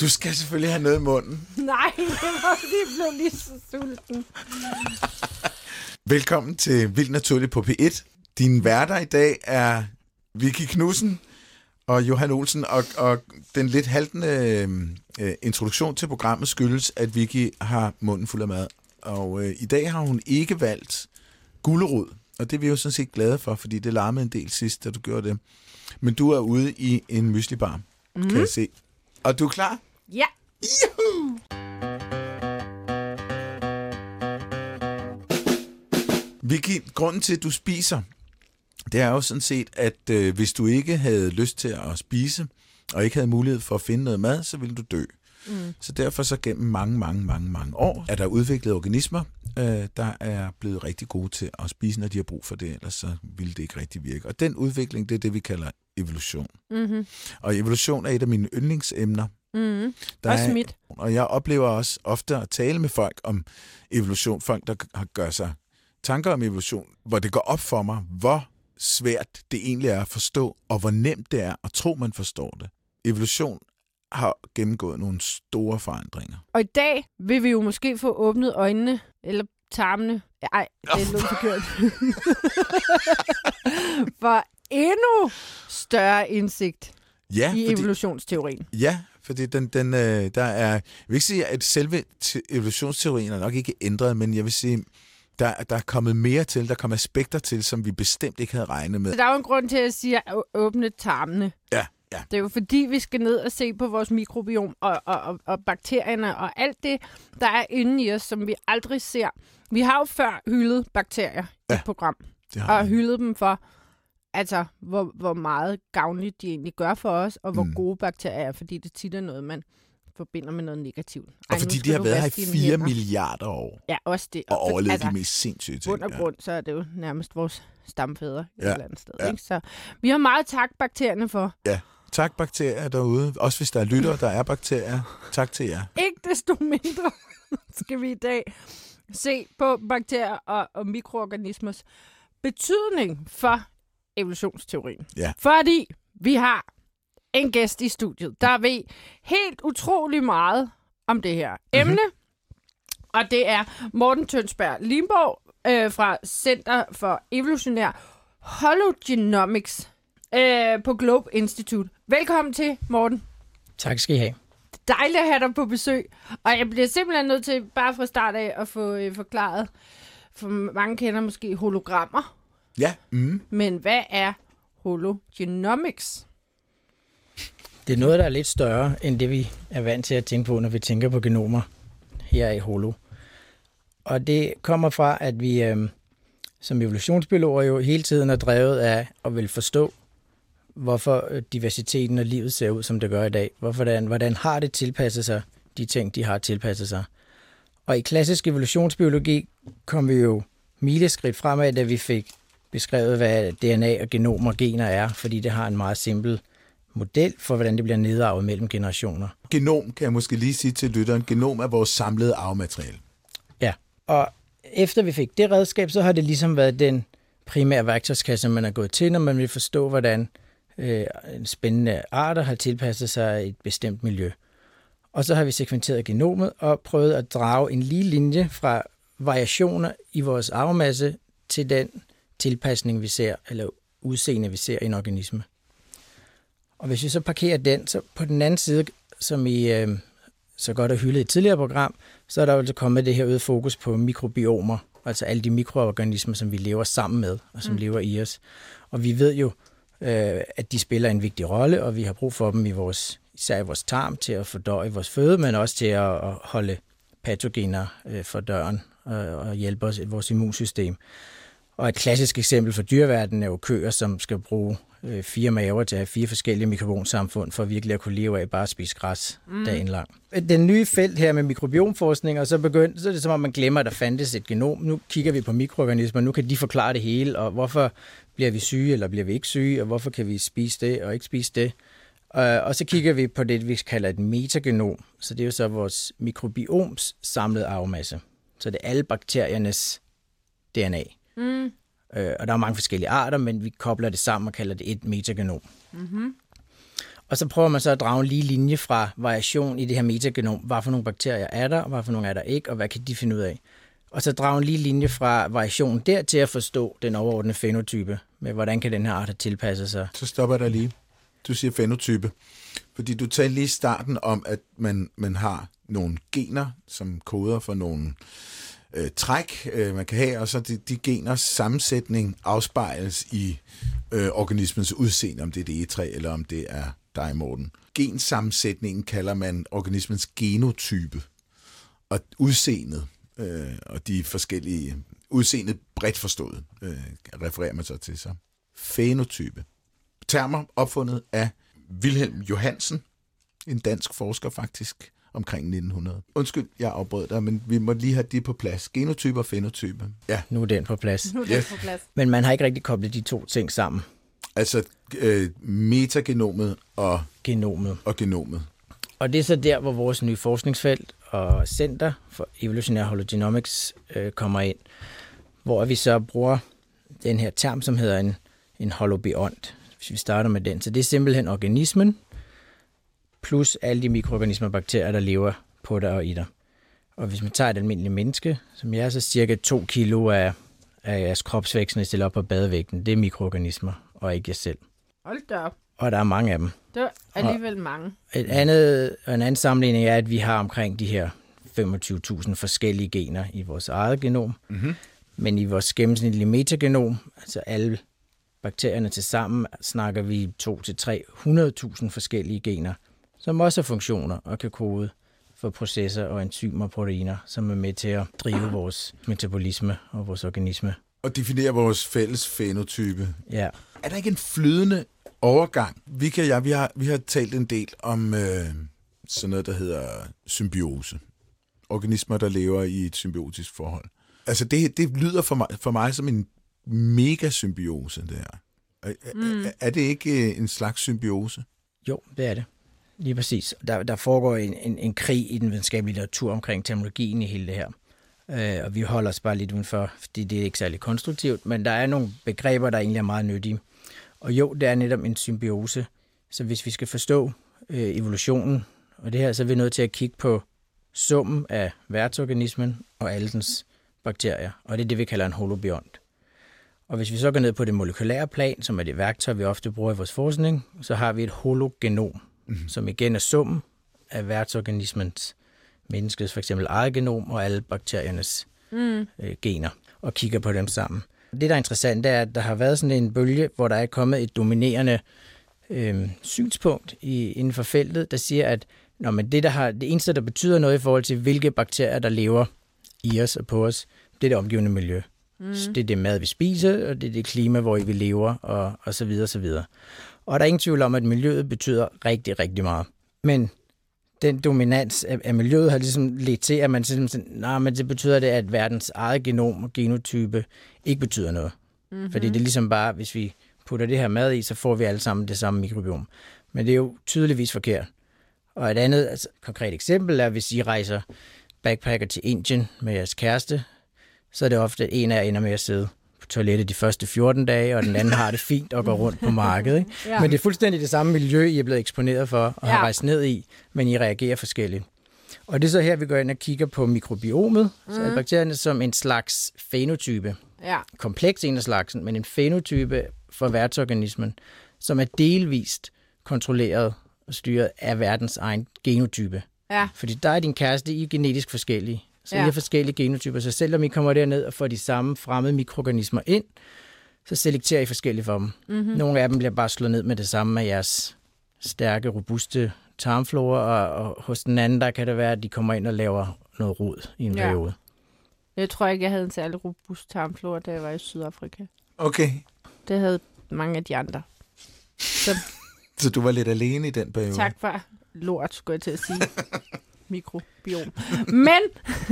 Du skal selvfølgelig have noget i munden. Nej, det var fordi, jeg blev lige så sulten. Velkommen til Vildt Naturligt på P1. Din værter i dag er Vicky Knudsen og Johan Olsen, og, og den lidt haltende øh, introduktion til programmet skyldes, at Vicky har munden fuld af mad. Og øh, i dag har hun ikke valgt gulerod, og det er vi jo sådan set glade for, fordi det larmede en del sidst, da du gjorde det. Men du er ude i en myslibar, mm. kan jeg se. Og du er klar? Ja. Juhu! Vicky, grunden til, at du spiser, det er jo sådan set, at øh, hvis du ikke havde lyst til at spise, og ikke havde mulighed for at finde noget mad, så ville du dø. Mm. Så derfor så gennem mange, mange, mange, mange år er der udviklet organismer, øh, der er blevet rigtig gode til at spise, når de har brug for det, ellers så ville det ikke rigtig virke. Og den udvikling, det er det, vi kalder evolution. Mm-hmm. Og evolution er et af mine yndlingsemner. Mm-hmm. Der Også er, mit. Og jeg oplever også ofte at tale med folk om evolution, folk, der har gør sig tanker om evolution, hvor det går op for mig, hvor svært det egentlig er at forstå, og hvor nemt det er at tro, man forstår det. Evolution har gennemgået nogle store forandringer. Og i dag vil vi jo måske få åbnet øjnene, eller tarmene. Ej, det er lidt forkert. For endnu større indsigt Ja, i fordi, evolutionsteorien. ja fordi den, den, øh, der er... Jeg vil ikke sige, at selve te- evolutionsteorien er nok ikke ændret, men jeg vil sige, der, der er kommet mere til, der er kommet aspekter til, som vi bestemt ikke havde regnet med. Så der er jo en grund til, at jeg siger at åbne tarmene. Ja, ja. Det er jo fordi, vi skal ned og se på vores mikrobiom og, og, og, og bakterierne og alt det, der er inde i os, som vi aldrig ser. Vi har jo før hyldet bakterier i Ja, et program, og hyldet dem for, altså, hvor, hvor meget gavnligt de egentlig gør for os, og hvor Mm. gode bakterier er, fordi det tit er noget, man forbinder med noget negativt. Og nu fordi de har været her i vaske dine 4 hænder. milliarder år, Ja, også det. og overlevet altså, de mest sindssyge ting. bund og grund, så er det jo nærmest vores stamfædre ja. Ja, et eller andet sted. ja. Ikke? Så vi har meget tak bakterierne for. Tak bakterier derude. Også hvis der er lyttere, der er bakterier. Tak til jer. Ikke desto mindre skal vi i dag se på bakterier og, og mikroorganismers betydning for evolutionsteorien. Ja. Fordi vi har en gæst i studiet, der ved helt utrolig meget om det her emne. Mm-hmm. Og det er Morten Tønsberg Limborg øh, fra Center for Evolutionær Hologenomics øh, på Globe Institute. Velkommen til, Morten. Tak skal I have. Dejligt at have dig på besøg. Og jeg bliver simpelthen nødt til, bare fra start af, at få øh, forklaret, for mange kender måske hologrammer, Ja, mm. men hvad er hologenomics? Det er noget, der er lidt større, end det vi er vant til at tænke på, når vi tænker på genomer her i Holo. Og det kommer fra, at vi øh, som evolutionsbiologer jo hele tiden er drevet af at vil forstå, hvorfor øh, diversiteten og livet ser ud, som det gør i dag. Hvorfor, hvordan, hvordan har det tilpasset sig, de ting, de har tilpasset sig. Og i klassisk evolutionsbiologi kom vi jo mileskridt fremad, da vi fik beskrevet, hvad DNA og genomer og gener er, fordi det har en meget simpel model for, hvordan det bliver nedarvet mellem generationer. Genom kan jeg måske lige sige til lytteren. Genom er vores samlede arvemateriale. Ja, og efter vi fik det redskab, så har det ligesom været den primære værktøjskasse, man er gået til, når man vil forstå, hvordan øh, spændende arter har tilpasset sig et bestemt miljø. Og så har vi sekventeret genomet og prøvet at drage en lige linje fra variationer i vores arvemasse til den tilpasning, vi ser, eller udseende, vi ser i en organisme. Og hvis vi så parkerer den, så på den anden side, som I øh, så godt har hyldet i et tidligere program, så er der jo altså kommet det her øget fokus på mikrobiomer, altså alle de mikroorganismer, som vi lever sammen med, og som mm. lever i os. Og vi ved jo, øh, at de spiller en vigtig rolle, og vi har brug for dem i vores, især i vores tarm til at fordøje vores føde, men også til at, at holde patogener øh, for døren øh, og hjælpe os i vores immunsystem. Og et klassisk eksempel for dyreverdenen er jo køer, som skal bruge øh, fire maver til at have fire forskellige mikrobionsamfund for virkelig at kunne leve af bare at spise græs mm. dagen lang. Den nye felt her med mikrobiomforskning, og så, begynd, så er det som om man glemmer, at der fandtes et genom. Nu kigger vi på mikroorganismer, nu kan de forklare det hele, og hvorfor bliver vi syge, eller bliver vi ikke syge, og hvorfor kan vi spise det og ikke spise det. Øh, Og så kigger vi på det, vi kalder et metagenom. Så det er jo så vores mikrobioms samlede arvemasse. Så det er alle bakteriernes DNA. Mm. Øh, og der er mange forskellige arter, men vi kobler det sammen og kalder det et metagenom. Mm-hmm. Og så prøver man så at drage en lige linje fra variation i det her metagenom. Hvad for nogle bakterier er der, og hvad for nogle er der ikke, og hvad kan de finde ud af? Og så drage en lige linje fra variation der til at forstå den overordnede fenotype, med hvordan kan den her art have tilpasset sig. Så stopper dig lige. Du siger fenotype. Fordi du talte lige i starten om, at man, man har nogle gener, som koder for nogle øh, træk, øh, man kan have, og så de, de geners sammensætning afspejles i øh, organismens udseende, om det er det egetræ, eller om det er dig, Morten. Gensammensætningen kalder man organismens genotype, og udseendet, øh, og de forskellige, udseendet bredt forstået, øh, refererer man så til så. Fenotype. Termer opfundet af Wilhelm Johansen, en dansk forsker faktisk, omkring 1900. Undskyld, jeg afbrød dig, men vi må lige have de på plads. Genotype og fenotype. Ja, Nu er den på plads. Nu er det Yes. på plads. Men man har ikke rigtig koblet de to ting sammen. altså øh, metagenomet og, Genomet. og genomet. Og det er så der, hvor vores nye forskningsfelt og Center for Evolutionær Hologenomics øh, kommer ind, hvor vi så bruger den her term, som hedder en, en holobiont, hvis vi starter med den. Så det er simpelthen organismen, plus alle de mikroorganismer og bakterier, der lever på dig og i dig. Og hvis man tager et almindeligt menneske, som jeg er, så cirka 2 kilo af, af jeres kropsvækst, når I stiller op på badevægten, det er mikroorganismer, og ikke jer selv. Hold da op. Og der er mange af dem. Det var alligevel mange. Et andet, en anden sammenligning er, at vi har omkring de her 25.000 forskellige gener i vores eget genom. Mm-hmm. Men i vores gennemsnitlige metagenom, altså alle bakterierne til sammen, snakker vi 2-300.000 forskellige gener, som også har funktioner og kan kode for processer og enzymer og proteiner, som er med til at drive vores metabolisme og vores organisme. Og definere vores fælles fenotype. Ja, Er der ikke en flydende overgang? Vi, kan, ja, vi, har, vi har talt en del om øh, sådan noget, der hedder symbiose. Organismer, der lever i et symbiotisk forhold. Altså det, det lyder for mig, for mig som en megasymbiose, det her. Er, mm. er, er det ikke en slags symbiose? Jo, det er det. Lige præcis. Der, der foregår en, en, en krig i den videnskabelige litteratur omkring terminologien i hele det her. Øh, og vi holder os bare lidt udenfor, fordi det er ikke særlig konstruktivt, men der er nogle begreber, der egentlig er meget nyttige. Og jo, det er netop en symbiose. Så hvis vi skal forstå øh, evolutionen og det her, så er vi nødt til at kigge på summen af værtsorganismen og alle dens bakterier. Og det er det, vi kalder en holobiont. Og hvis vi så går ned på det molekylære plan, som er det værktøj, vi ofte bruger i vores forskning, så har vi et hologenom som igen er summen af værtsorganismens, menneskets for eksempel eget genom og alle bakteriernes mm. øh, gener, og kigger på dem sammen. Det, der er interessant, det er, at der har været sådan en bølge, hvor der er kommet et dominerende øh, synspunkt i, inden for feltet, der siger, at når man det, der har, det eneste, der betyder noget i forhold til, hvilke bakterier, der lever i os og på os, det er det omgivende miljø. Mm. Det er det mad, vi spiser, og det er det klima, hvor vi lever, og, og så videre, så videre. Og der er ingen tvivl om, at miljøet betyder rigtig, rigtig meget. Men den dominans af, af miljøet har ligesom ledt til, at man simpelthen, nej, men det betyder det, at verdens eget genom og genotype ikke betyder noget. Mm-hmm. Fordi det er ligesom bare, hvis vi putter det her mad i, så får vi alle sammen det samme mikrobiom. Men det er jo tydeligvis forkert. Og et andet altså, konkret eksempel er, hvis I rejser backpacker til Indien med jeres kæreste, så er det ofte, at en af jer ender med at sidde på toilettet de første 14 dage, og den anden har det fint og går rundt på markedet. Ikke? Ja. Men det er fuldstændig det samme miljø, I er blevet eksponeret for og har Ja. rejst ned i, men I reagerer forskelligt. Og det er så her, vi går ind og kigger på mikrobiomet, mm. så er bakterierne som en slags fenotype. Ja. Kompleks en af slagsen, men en fenotype for værtsorganismen, som er delvist kontrolleret og styret af verdens egen genotype. Ja. Fordi der er din kæreste, I er genetisk forskellige. Så ja. I har forskellige genotyper, så selvom I kommer derned og får de samme fremmede mikroorganismer ind, så selekterer I forskelligt for dem. Mm-hmm. Nogle af dem bliver bare slået ned med det samme af jeres stærke, robuste tarmflora, og, og hos den anden, der kan det være, at de kommer ind og laver noget rod i en Ja. periode. Jeg tror ikke, jeg havde en særlig robust tarmflora, da jeg var i Sydafrika. Okay, Det havde mange af de andre. Så så du var lidt alene i den periode. tak for lort, skulle jeg til at sige. Mikrobiom. Men,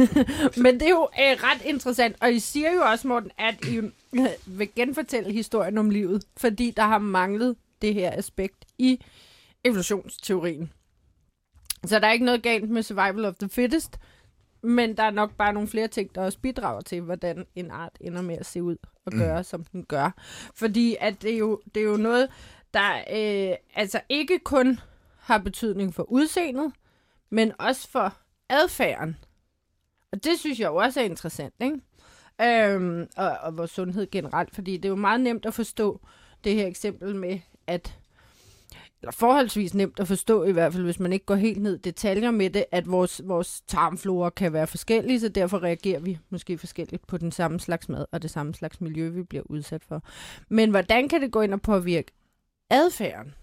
men det er jo øh, ret interessant, og I siger jo også, Morten, at I øh, vil genfortælle historien om livet, fordi der har manglet det her aspekt i evolutionsteorien. Så der er ikke noget galt med survival of the fittest, men der er nok bare nogle flere ting, der også bidrager til, hvordan en art ender med at se ud og gøre, mm. som den gør. Fordi at det, er jo, det er jo noget, der øh, altså ikke kun har betydning for udseendet, men også for adfærden. Og det synes jeg jo også er interessant, ikke? Øhm, og, og vores sundhed generelt, fordi det er jo meget nemt at forstå det her eksempel med, at eller forholdsvis nemt at forstå i hvert fald, hvis man ikke går helt ned i detaljer med det, at vores, vores tarmflora kan være forskellige, så derfor reagerer vi måske forskelligt på den samme slags mad og det samme slags miljø, vi bliver udsat for. Men hvordan kan det gå ind og påvirke adfærden?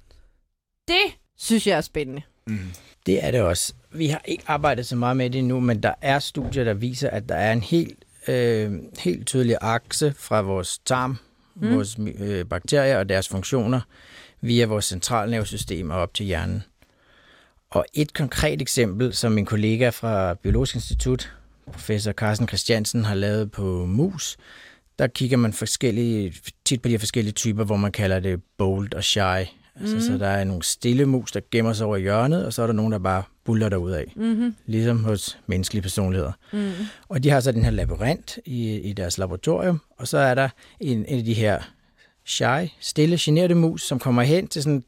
Det synes jeg er spændende. Mm. Det er det også. Vi har ikke arbejdet så meget med det nu, men der er studier, der viser, at der er en helt, øh, helt tydelig akse fra vores tarm, mm. vores øh, bakterier og deres funktioner, via vores centralnervesystem og op til hjernen. Og et konkret eksempel, som min kollega fra Biologisk Institut, professor Carsten Christiansen, har lavet på mus, der kigger man forskellige, tit på de her forskellige typer, hvor man kalder det bold og shy. Altså, mm. Så der er nogle stille mus, der gemmer sig over hjørnet, og så er der nogen, der bare buller derud af. Mm-hmm. Ligesom hos menneskelige personligheder. Mm. Og de har så den her labyrint i, i deres laboratorium, og så er der en, en af de her shy, stille, generede mus, som kommer hen til sådan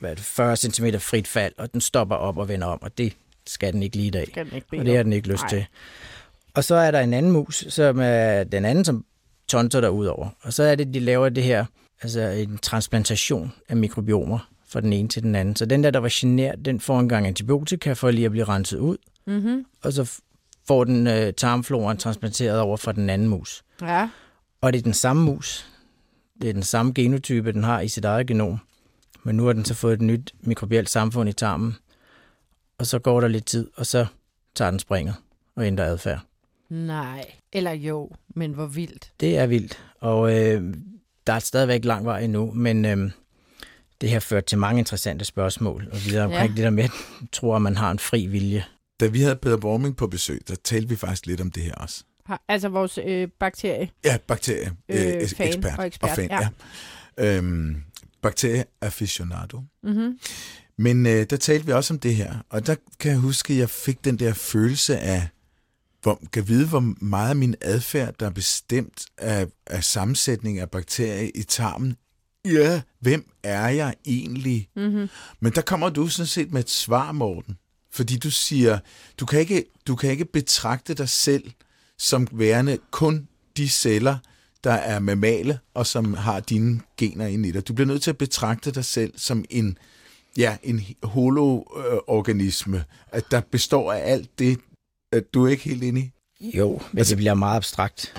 hvad er det, 40 cm frit fald, og den stopper op og vender om, og det skal den ikke lige i dag. Skal den ikke og det har den ikke lyst Nej. til. Og så er der en anden mus, som er den anden, som tonser der ud over. Og så er det, de laver det her, altså en transplantation af mikrobiomer fra den ene til den anden. Så den der, der var generet, den får en gang antibiotika for lige at blive renset ud. Mm-hmm. Og så får den øh, tarmfloren transplanteret over fra den anden mus. Ja. Og det er den samme mus, det er den samme genotype, den har i sit eget genom. Men nu har den så fået et nyt mikrobielt samfund i tarmen. Og så går der lidt tid, og så tager den springet og ændrer adfærd. Nej, eller jo, men hvor vildt. Det er vildt, og øh, der er stadigvæk lang vej endnu, men øh, det har ført til mange interessante spørgsmål, og videre omkring ja. det der med, at tror, at man har en fri vilje. Da vi havde Peter Borming på besøg, der talte vi faktisk lidt om det her også. Altså vores øh, bakterie. Ja, bakterie. Øh, øh, fan ekspert. Og ekspert, og fan, ja. ja. Øhm, bakterie aficionado. Mm-hmm. Men øh, der talte vi også om det her, og der kan jeg huske, at jeg fik den der følelse af, hvor, kan vide, hvor meget af min adfærd, der er bestemt af, af sammensætning af bakterier i tarmen. Ja, hvem er jeg egentlig? Mm-hmm. Men der kommer du sådan set med et svar, Morten. Fordi du siger, du kan ikke, du kan ikke betragte dig selv som værende kun de celler, der er mammale og som har dine gener inde i dig. Du bliver nødt til at betragte dig selv som en, ja, en holoorganisme, at der består af alt det, at du er ikke helt inde i. Jo, men altså, det bliver meget abstrakt.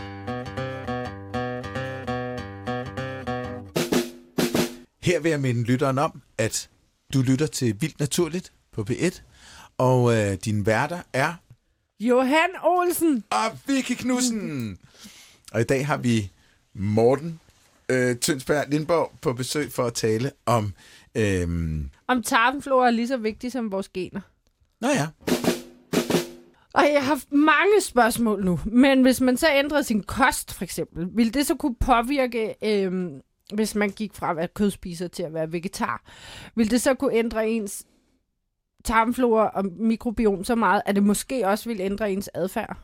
Her vil jeg minde lytteren om, at du lytter til Vildt Naturligt på P1, og øh, dine værter er Johan Olsen. og Vicky Knudsen. Og i dag har vi Morten øh, Tønsberg Lindborg på besøg for at tale om... Øh, Om tarmflora er lige så vigtig som vores gener. nå ja, Og jeg har haft mange spørgsmål nu, men hvis man så ændrer sin kost, for eksempel, vil det så kunne påvirke, øhm, hvis man gik fra at være kødspiser til at være vegetar, vil det så kunne ændre ens tarmflora og mikrobiom så meget, at det måske også vil ændre ens adfærd?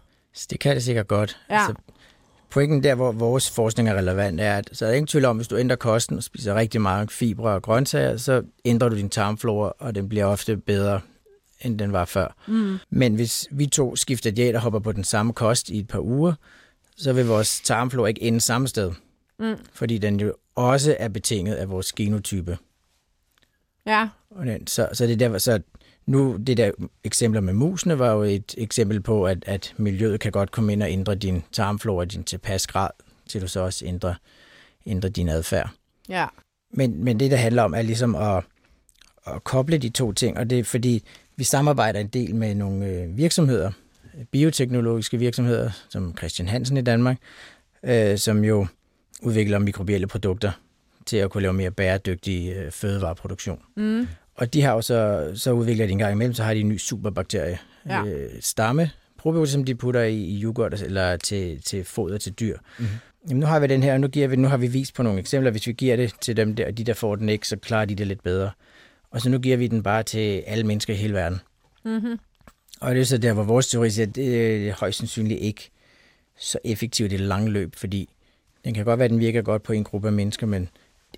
Det kan det sikkert godt. Ja. Altså, pointen der, hvor vores forskning er relevant, er, at så er der ingen tvivl om, hvis du ændrer kosten og spiser rigtig meget fibre og grøntsager, så ændrer du din tarmflora, og den bliver ofte bedre, end den var før. Mm. Men hvis vi to skifter diæt og hopper på den samme kost i et par uger, så vil vores tarmflora ikke ende samme sted. Mm. Fordi den jo også er betinget af vores genotype. Ja, Og den, så, så det er der, så nu, det der eksempler med musene var jo et eksempel på, at, at miljøet kan godt komme ind og ændre din tarmflora, din tilpas grad, til du så også ændrer, ændrer din adfærd. ja. Men, men det, der handler om, er ligesom at, at koble de to ting, og det er fordi, vi samarbejder en del med nogle øh, virksomheder, bioteknologiske virksomheder, som Christian Hansen i Danmark, øh, som jo udvikler mikrobielle produkter til at kunne lave mere bæredygtig øh, fødevareproduktion. Mm. Og de har jo så, så udviklet en gang imellem, så har de en ny superbakterie, Ja. øh, stamme, probiotika, som de putter i, i yoghurt eller til, til foder til dyr. Mhm. Jamen, nu har vi den her, og nu, giver vi, nu har vi vist på nogle eksempler, hvis vi giver det til dem der, og de der får den ikke, så klarer de det lidt bedre. Og så nu giver vi den bare til alle mennesker i hele verden. Mm-hmm. Og det er så der, hvor vores teori siger, at det er højst sandsynligt ikke så effektivt i det lange løb, fordi den kan godt være, at den virker godt på en gruppe af mennesker, men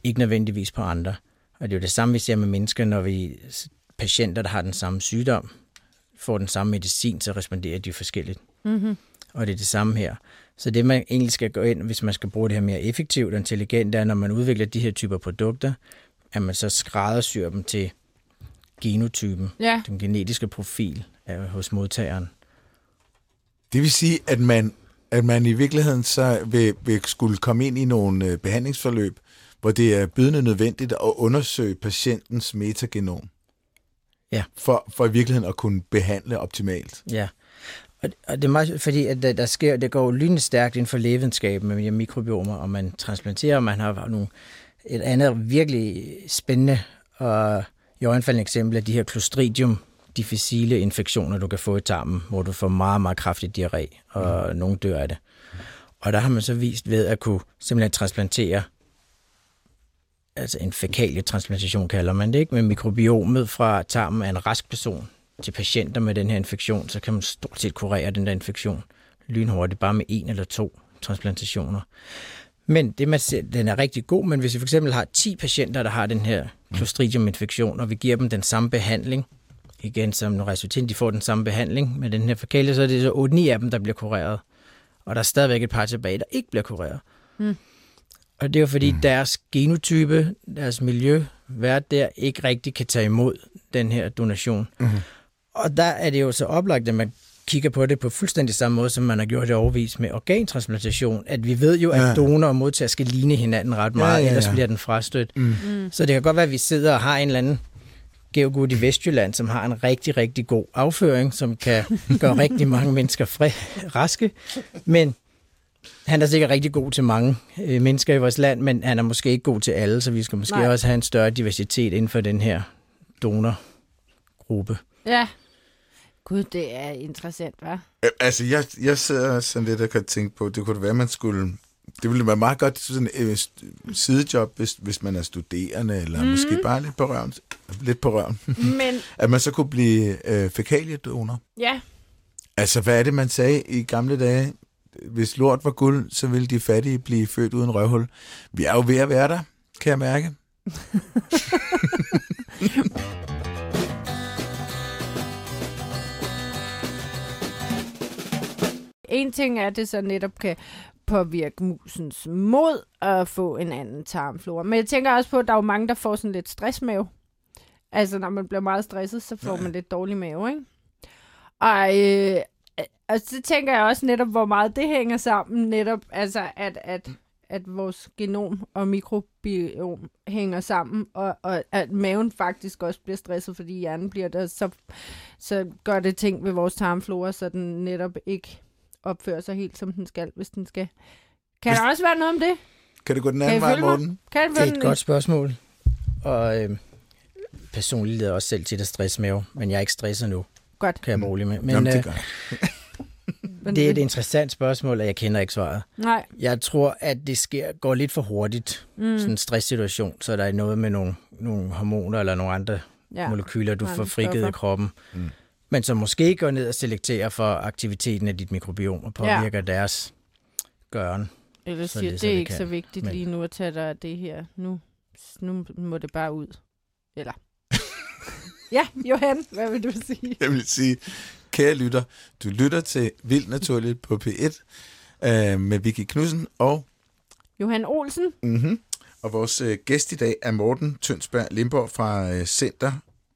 ikke nødvendigvis på andre. Og det er jo det samme, vi ser med mennesker, når vi patienter, der har den samme sygdom, får den samme medicin, så responderer de forskelligt. Mm-hmm. Og det er det samme her. Så det, man egentlig skal gå ind, hvis man skal bruge det her mere effektivt og intelligent, er, når man udvikler de her typer produkter, at man så skræddersyr dem til genotypen, Ja. den genetiske profil af, hos modtageren. Det vil sige, at man, at man i virkeligheden så vil, vil skulle komme ind i nogle øh, behandlingsforløb, hvor det er bydende nødvendigt at undersøge patientens metagenom. Ja. For, for i virkeligheden at kunne behandle optimalt. Ja. Og, og det er meget, fordi at der, der sker, det går jo lynende stærkt inden for lægevidenskaben med mikrobiomer, og man transplanterer, og man har nogle, et andet virkelig spændende og i øjenfaldende eksempel af de her Clostridium difficile infektioner, du kan få i tarmen, hvor du får meget, meget kraftig diarré, og mm. nogen dør af det. Og der har man så vist ved at kunne simpelthen transplantere, altså en fækalietransplantation kalder man det, ikke? med mikrobiomet fra tarmen af en rask person til patienter med den her infektion, så kan man stort set kurere den der infektion lynhurtigt, bare med en eller to transplantationer. Men det man ser, den er rigtig god, men hvis vi for eksempel har 10 patienter, der har den her Clostridium-infektion, og vi giver dem den samme behandling, igen som resultaten, de får den samme behandling med den her fækalie, så er det så 8-9 af dem, der bliver kureret. Og der er stadigvæk et par tilbage, der ikke bliver kureret. Mm. Og det er jo fordi mm. deres genotype, deres miljø, hvad der ikke rigtig kan tage imod den her donation. Mm-hmm. Og der er det jo så oplagt, at man kigger på det på fuldstændig samme måde, som man har gjort det overvis med organtransplantation, at vi ved jo, at Ja. donor og modtager skal ligne hinanden ret Ja, meget, ja, ellers ja. bliver den frastødt. Mm. Mm. Så det kan godt være, at vi sidder og har en eller anden geogud i Vestjylland, som har en rigtig, rigtig god afføring, som kan gøre rigtig mange mennesker fri, raske. Men han er sikkert rigtig god til mange øh, mennesker i vores land, men han er måske ikke god til alle, så vi skal måske. Nej. også have en større diversitet inden for den her donorgruppe. Ja. Gud, det er interessant, hva'? Øh, Altså, jeg, jeg sidder sådan lidt og kan tænke på, det kunne være, man skulle... Det ville være meget godt sådan et sidejob, hvis, hvis man er studerende, eller mm. måske bare lidt på røven. Lidt på røven. Men At man så kunne blive øh, fækaliedonor. ja, Altså, hvad er det, man sagde i gamle dage? Hvis lort var guld, så ville de fattige blive født uden røvhul. Vi er jo ved at være der, kan jeg mærke. en ting er, at det så netop kan påvirke musens mod at få en anden tarmflora. Men jeg tænker også på, at der er jo mange, der får sådan lidt stressmave. Altså, når man bliver meget stresset, så får man lidt dårlig mave, ikke? Og, øh, og så tænker jeg også netop, hvor meget det hænger sammen, netop, altså, at, at, at vores genom og mikrobiom hænger sammen, og, og at maven faktisk også bliver stresset, fordi hjernen bliver der, så, så gør det ting ved vores tarmflora, så den netop ikke opfører sig helt, som den skal, hvis den skal. Kan Hvis- der også være noget om det? Kan det gå den anden vej? Morten? Kan Det er et godt spørgsmål. Og øh, personligt lider jeg også selv til at stressmave, men jeg er ikke stresset nu, Godt. kan jeg roligt med. Men Jamen, det øh, det er et interessant spørgsmål, og jeg kender ikke svaret. Nej. Jeg tror, at det sker, går lidt for hurtigt, Mm. sådan en stresssituation, så der er noget med nogle, nogle hormoner eller nogle andre Ja. ja. molekyler, du Andre får frigivet i kroppen. Mm. Men som måske går ned og selekterer for aktiviteten af dit mikrobiom og påvirker ja. deres gøren. Eller siger, det er det, så, er ikke kan. så vigtigt Men- lige nu at tage dig af det her. Nu, nu må det bare ud. Eller... ja, Johan, hvad vil du sige? Jeg vil sige, kære lytter, du lytter til Vildt Naturligt på P1 øh, med Vicky Knudsen og, Johan Olsen? mm-hmm, og vores øh, gæst i dag er Morten Tønsberg Limborg fra øh, Center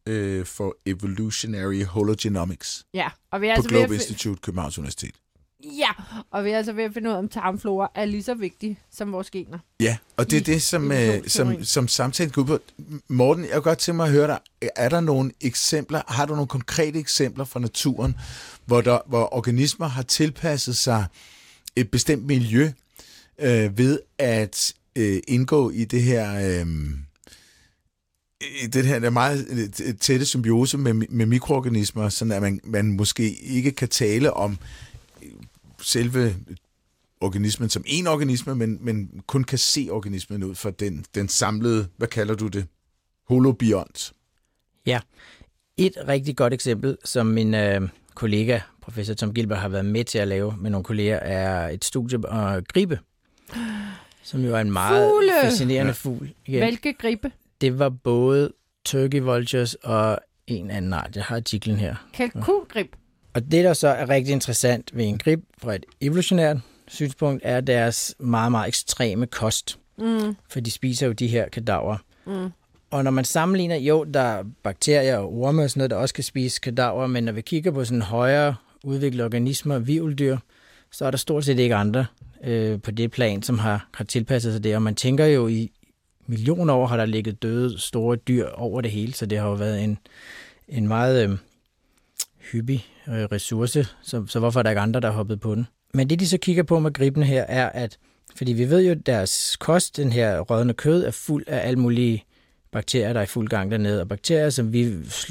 øh, for Evolutionary Hologenomics Ja, og vi er, på altså Globe Institute Københavns Universitet. ja, og vi er altså ved at finde ud af, om tarmflora er lige så vigtig som vores gener. Ja, og det er det, som, øh, som, som samtalen går ud på. Morten, jeg kunne godt tænke mig at høre dig. Er der nogle eksempler, har du nogle konkrete eksempler fra naturen, hvor, der, hvor organismer har tilpasset sig et bestemt miljø øh, ved at øh, indgå i det her... Øh, i det her der meget øh, tætte symbiose med, med mikroorganismer, sådan at man, man måske ikke kan tale om øh, selve organismen som en organisme, men, men kun kan se organismen ud fra den, den samlede, hvad kalder du det, holobiont. Et rigtig godt eksempel, som min øh, kollega, professor Tom Gilbert, har været med til at lave med nogle kolleger, er et studie om gribe, som jo er en meget Fugle! fascinerende Ja. ja. fugl. Igen. Hvilke gribe? Det var både turkey vultures og en anden art. Jeg har artiklen her. Kalkungrib. Og det, der så er rigtig interessant ved en grib fra et evolutionært synspunkt, er deres meget, meget ekstreme kost. Mm. For de spiser jo de her kadaver. Mm. Og når man sammenligner, jo, der er bakterier og orme og sådan noget, der også kan spise kadaver, men når vi kigger på sådan højere udviklede organismer, vivldyr, så er der stort set ikke andre øh, på det plan, som har, har tilpasset sig det. Og man tænker jo, i millioner år har der ligget døde store dyr over det hele, så det har jo været en, en meget øh, hyppig øh, ressource, så, så hvorfor er der ikke andre, der har hoppet på den? Men det, de så kigger på med gribene her, er, at fordi vi ved jo, at deres kost, den her rådne kød, er fuld af alle mulige bakterier, der er i fuld gang dernede, og bakterier, som vi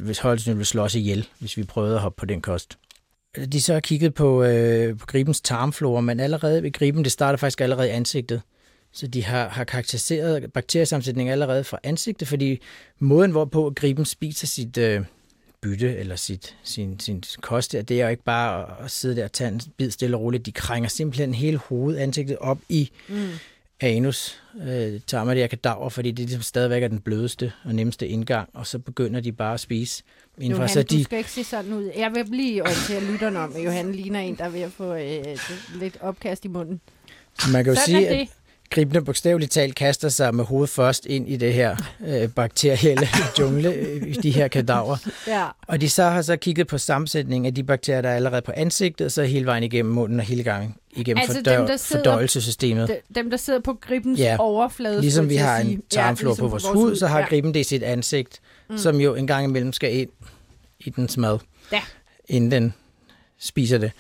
hvis højst ville slå os ihjel, hvis vi prøvede at hoppe på den kost. De så har kigget på, øh, på gribens tarmflora, men allerede ved griben, det starter faktisk allerede i ansigtet. Så de har, har karakteriseret bakteriesammensætningen allerede fra ansigtet, fordi måden, hvorpå griben spiser sit øh, bytte eller sit, sin, sin kost, det er jo ikke bare at sidde der og tage en bid stille og roligt. De krænger simpelthen hele hovedet, ansigtet op i mm. anus, øh, her kadaver, fordi det ligesom stadigvæk er den blødeste og nemmeste indgang, og så begynder de bare at spise. Indenfor, Johan, så du de, skal ikke se sådan ud. Jeg vil lige orientere lytterne om, at Johan ligner en, der er ved at få øh, lidt opkast i munden. man kan jo Sådan sige, at gribene bogstaveligt talt kaster sig med hovedet først ind i det her øh, bakterielle jungle, de her kadaver. Ja. Og de så har så kigget på sammensætningen af de bakterier, der er allerede på ansigtet, så hele vejen igennem munden og hele gangen igennem Altså fordør, dem, der sidder- fordøjelsessystemet. De- Dem, der sidder på gribens Ja, overflade. Ligesom vi har en sige. tarmflora ligesom på vores hud, så har griben det i sit ansigt, mm. som jo en gang imellem skal ind i dens mad, Ja. inden den spiser det.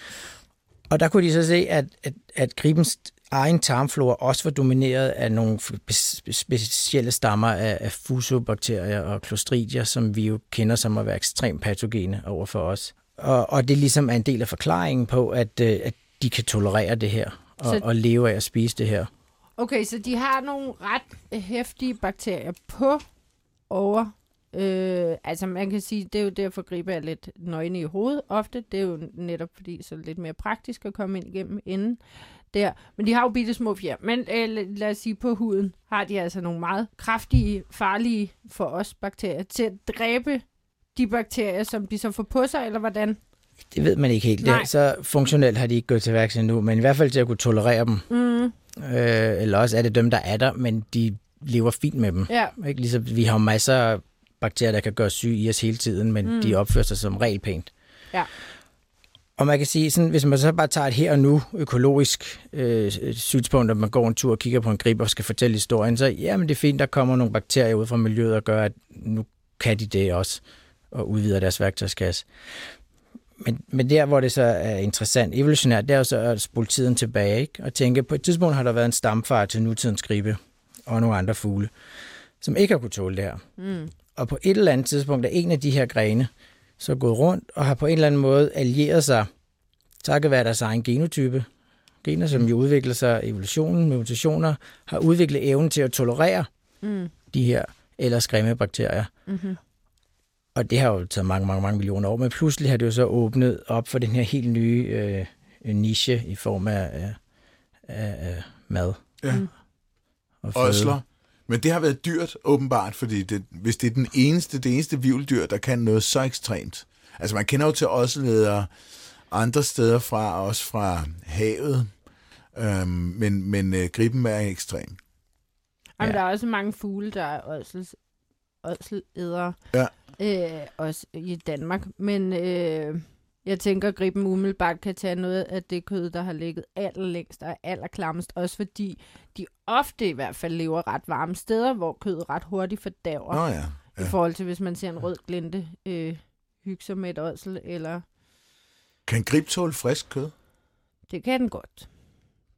Og der kunne de så se, at, at, at gribens egen tarmflora også var domineret af nogle spe- specielle stammer af, af fusobakterier og clostridier, som vi jo kender som at være ekstremt patogene over for os. Og, og det ligesom er en del af forklaringen på, at, øh, at de kan tolerere det her og, Så- og leve af at spise det her. Okay, så de har nogle ret hæftige bakterier på over... Øh, altså man kan sige, det er jo derfor, gribe er lidt nøgne i hovedet ofte. Det er jo netop fordi, så er det lidt mere praktisk at komme ind igennem inden der. Men de har jo bitte små fjer. Men øh, lad- os sige, på huden har de altså nogle meget kraftige, farlige for os bakterier til at dræbe de bakterier, som de så får på sig, eller hvordan? Det ved man ikke helt. Nej. Det, så funktionelt har de ikke gået til værks endnu, men i hvert fald til at kunne tolerere dem. Mm, Øh, eller også er det dem, der er der, men de lever fint med dem. ja, Ikke? Ligesom, vi har masser af bakterier, der kan gøre syge i os hele tiden, men mm. de opfører sig som regel pænt. Ja. Og man kan sige, sådan, hvis man så bare tager et her og nu økologisk øh, synspunkt, at man går en tur og kigger på en grib og skal fortælle historien, så jamen det er fint, der kommer nogle bakterier ud fra miljøet og gør, at nu kan de det også, og udvider deres værktøjskasse. Men, men der, hvor det så er interessant evolutionært, det er jo så at spole tiden tilbage, ikke? og tænke, på et tidspunkt har der været en stamfar til nutidens gribe og nogle andre fugle, som ikke har kunne tåle det her. mm, Og på et eller andet tidspunkt er en af de her grene så gået rundt og har på en eller anden måde allieret sig, takket være deres egen genotype, gener, som jo udvikler sig i evolutionen med mutationer, har udviklet evnen til at tolerere mm, de her ellers grimme bakterier. mm-hmm. Og det har jo taget mange, mange, mange millioner år, men pludselig har det jo så åbnet op for den her helt nye øh, niche i form af, af, af, af mad. Ja. Mm. Og føde. Men det har været dyrt, åbenbart, fordi det, hvis det er den eneste, det eneste vivldyr, der kan noget så ekstremt. Altså man kender jo til åsledere andre steder fra, også fra havet, øhm, men, men øh, griben er ekstrem. Jamen, Ja. der er også mange fugle, der er ådsels, ådselædere. Ja. Øh, også i Danmark. Men øh, jeg tænker, at griben umiddelbart kan tage noget af det kød, der har ligget allerlængst og allerklammest. Også fordi de ofte i hvert fald lever ret varme steder, hvor kødet ret hurtigt fordærver. Nå ja. I forhold til, hvis man ser en rød glinte øh, hygge sig med et ådsel, eller Kan grib tåle frisk kød? det kan den godt.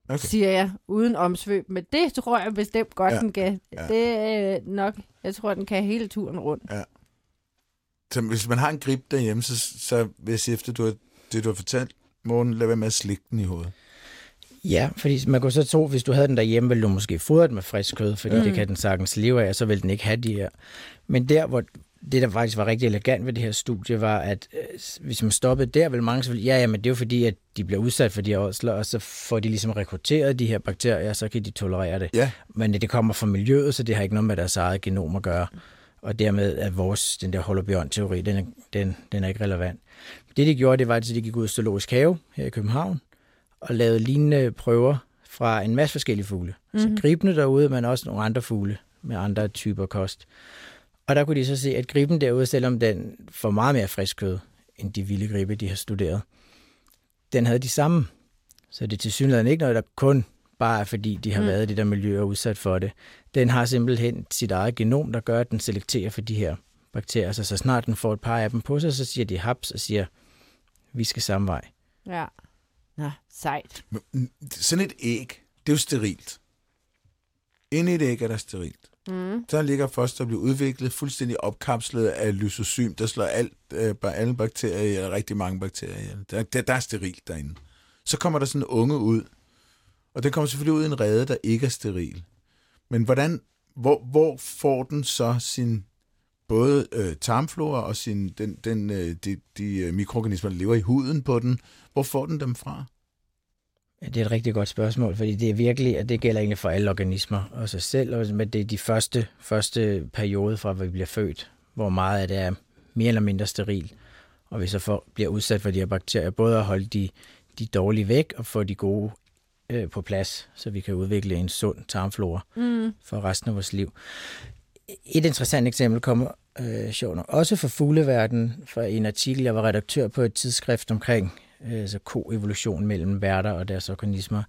Okay. Siger jeg, uden omsvøb. Men det tror jeg bestemt godt, Ja, ja. den kan. ja. Ja. Det er nok, jeg tror, den kan hele turen rundt. Så hvis man har en grib derhjemme, så, så vil jeg sige efter du har, det, du har fortalt, Morten, lad være med at slikke den i hovedet. Ja, fordi man kunne så tro, hvis du havde den derhjemme, ville du måske fodre den med frisk kød, fordi mm. Det kan den sagtens leve af, og så vil den ikke have de her. Men der, hvor, det, der faktisk var rigtig elegant ved det her studie, var, at øh, hvis man stoppede der, ville mange selvfølgelig, ja, ja, men det er jo fordi, at de bliver udsat for de her ådsler, og så får de ligesom rekrutteret de her bakterier, så kan de tolerere det. Ja. Men det kommer fra miljøet, så det har ikke noget med deres eget genom at gøre. Og dermed er vores, den der holobiont-teori, den er, den, den er ikke relevant. Det, de gjorde, det var, at de gik ud i Zoologisk Have her i København, og lavede lignende prøver fra en masse forskellige fugle. Mm-hmm. Så gribende derude, men også nogle andre fugle med andre typer kost. Og der kunne de så se, at griben derude, selvom den får meget mere frisk kød, end de vilde gribe, de har studeret, den havde de samme. Så det er til synligheden ikke noget, der kun bare fordi, de har mm. været i det der miljø og udsat for det. Den har simpelthen sit eget genom, der gør, at den selekterer for de her bakterier. Så, så snart den får et par af dem på sig, så siger de haps og siger, vi skal samme vej. Ja. Nå, sejt. Men, Sådan et æg, det er jo sterilt. Inde i et æg er der sterilt. Mm. Der ligger foster og bliver udviklet fuldstændig opkapslet af lysosym, der slår alt, øh, bare alle bakterier eller rigtig mange bakterier. Der, der, der er sterilt derinde. Så kommer der sådan en unge ud, og den kommer selvfølgelig ud i en rede, der ikke er steril. Men hvordan, hvor, hvor får den så sin både øh, tarmflora og sin, den, den, øh, de, de øh, mikroorganismer, der lever i huden på den, hvor får den dem fra? Ja, det er et rigtig godt spørgsmål, fordi det er virkelig, at det gælder egentlig for alle organismer og sig selv, og men det er de første, første periode fra, hvor vi bliver født, hvor meget af det er mere eller mindre steril, og vi så får, bliver udsat for de her bakterier, både at holde de, de dårlige væk og få de gode øh, på plads, så vi kan udvikle en sund tarmflora Mm. for resten af vores liv. Et interessant eksempel kommer øh, sjovt nok også fra fugleverdenen, fra en artikel, jeg var redaktør på et tidsskrift omkring øh, altså koevolution mellem værter og deres organismer.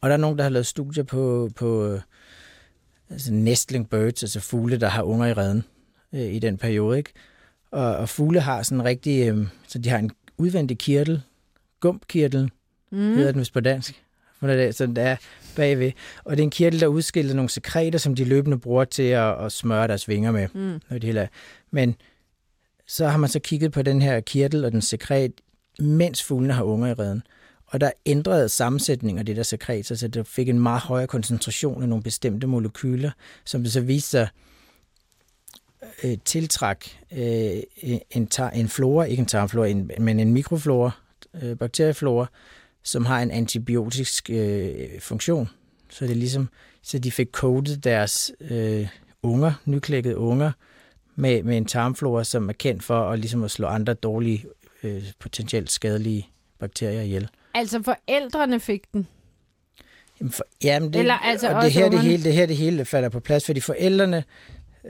Og der er nogen, der har lavet studier på, på øh, altså nestling birds, altså fugle, der har unger i redden øh, i den periode. Ikke? Og, og fugle har sådan en rigtig, øh, så de har en udvendig kirtel, gumpkirtel, mm. hedder den vist på dansk. For det er sådan, der er bagved. Og det er en kirtel, der udskiller nogle sekreter, som de løbende bruger til at, at smøre deres vinger med. Mm. Når det hele er. Men så har man så kigget på den her kirtel og den sekret, mens fuglene har unger i redden. Og der ændrede sammensætning af det der sekret, så det fik en meget højere koncentration af nogle bestemte molekyler, som det så viste sig øh, tiltræk øh, en, tar, en flora, ikke en tarmflora, en, men en mikroflora, øh, bakterieflora, som har en antibiotisk øh, funktion. Så det er ligesom, så de fik coatet deres øh, unger, nyklækkede unger, med, med en tarmflora, som er kendt for at, ligesom at slå andre dårlige, øh, potentielt skadelige bakterier ihjel. Altså forældrene fik den. Jamen, for, jamen det, Eller altså og det her, det hele, det her det hele falder på plads, fordi forældrene,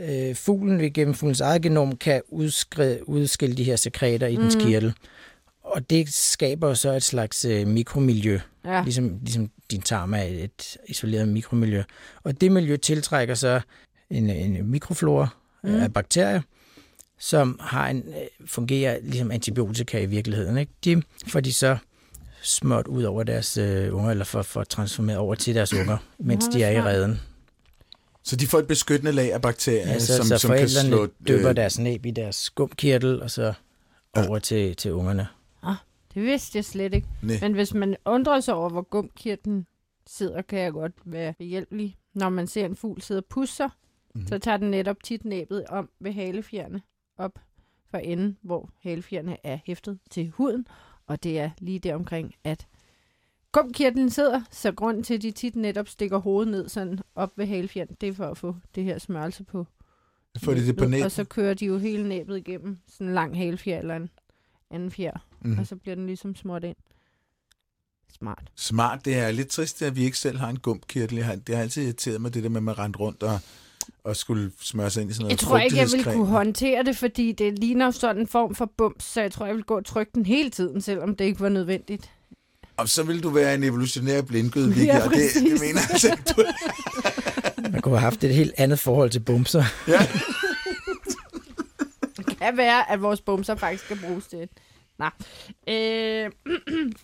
øh, fuglen ved gennem fuglens eget genom, kan udskri- udskille de her sekreter i mm. dens kirtel. Og det skaber så et slags øh, mikromiljø, Ja. ligesom, ligesom din tarm er et isoleret mikromiljø. Og det miljø tiltrækker så en, en mikroflora mm. af bakterier, som har en, øh, fungerer ligesom antibiotika i virkeligheden. Ikke? De får de så smørt ud over deres øh, unger, eller for, for transformeret over til deres unger, mens Nå, de er i redden. Så de får et beskyttende lag af bakterier, Ja, så, som, så som kan forældrene slå... dypper øh, deres næb i deres skumkirtel, og så over til, til ungerne. Det vidste jeg slet ikke. næ. Men hvis man undrer sig over, hvor gumkirten sidder, kan jeg godt være behjælpelig. Når man ser en fugl sidde og pusse sig, Mhm. mm. så tager den netop tit næbet om ved halefjerne op for enden, hvor halefjerne er hæftet til huden. Og det er lige der omkring, at gumkirtlen sidder, så grunden til, at de tit netop stikker hovedet ned sådan op ved halefjern, det er for at få det her smørelse på Får de det på næbet. Og så kører de jo hele næbet igennem sådan en lang halefjer eller en anden fjer, mm. Og så bliver den ligesom smurt ind. Smart. Smart, det er lidt trist, at vi ikke selv har en gumpkirtel. Det har altid irriteret mig, det der med, at man rendte rundt og, og skulle smøre sig ind i sådan noget Jeg tror ikke, jeg vil frugtighedscreme. kunne håndtere det, fordi det ligner sådan en form for bums, så jeg tror, jeg vil gå og trykke den hele tiden, selvom det ikke var nødvendigt. Og så vil du være en evolutionær blindgød, Vicky, Ja, og det, det mener jeg altså ikke, du Man kunne have haft et helt andet forhold til bumser. ja. Det kan være, at vores bumser faktisk skal bruges til. Nej. Øh,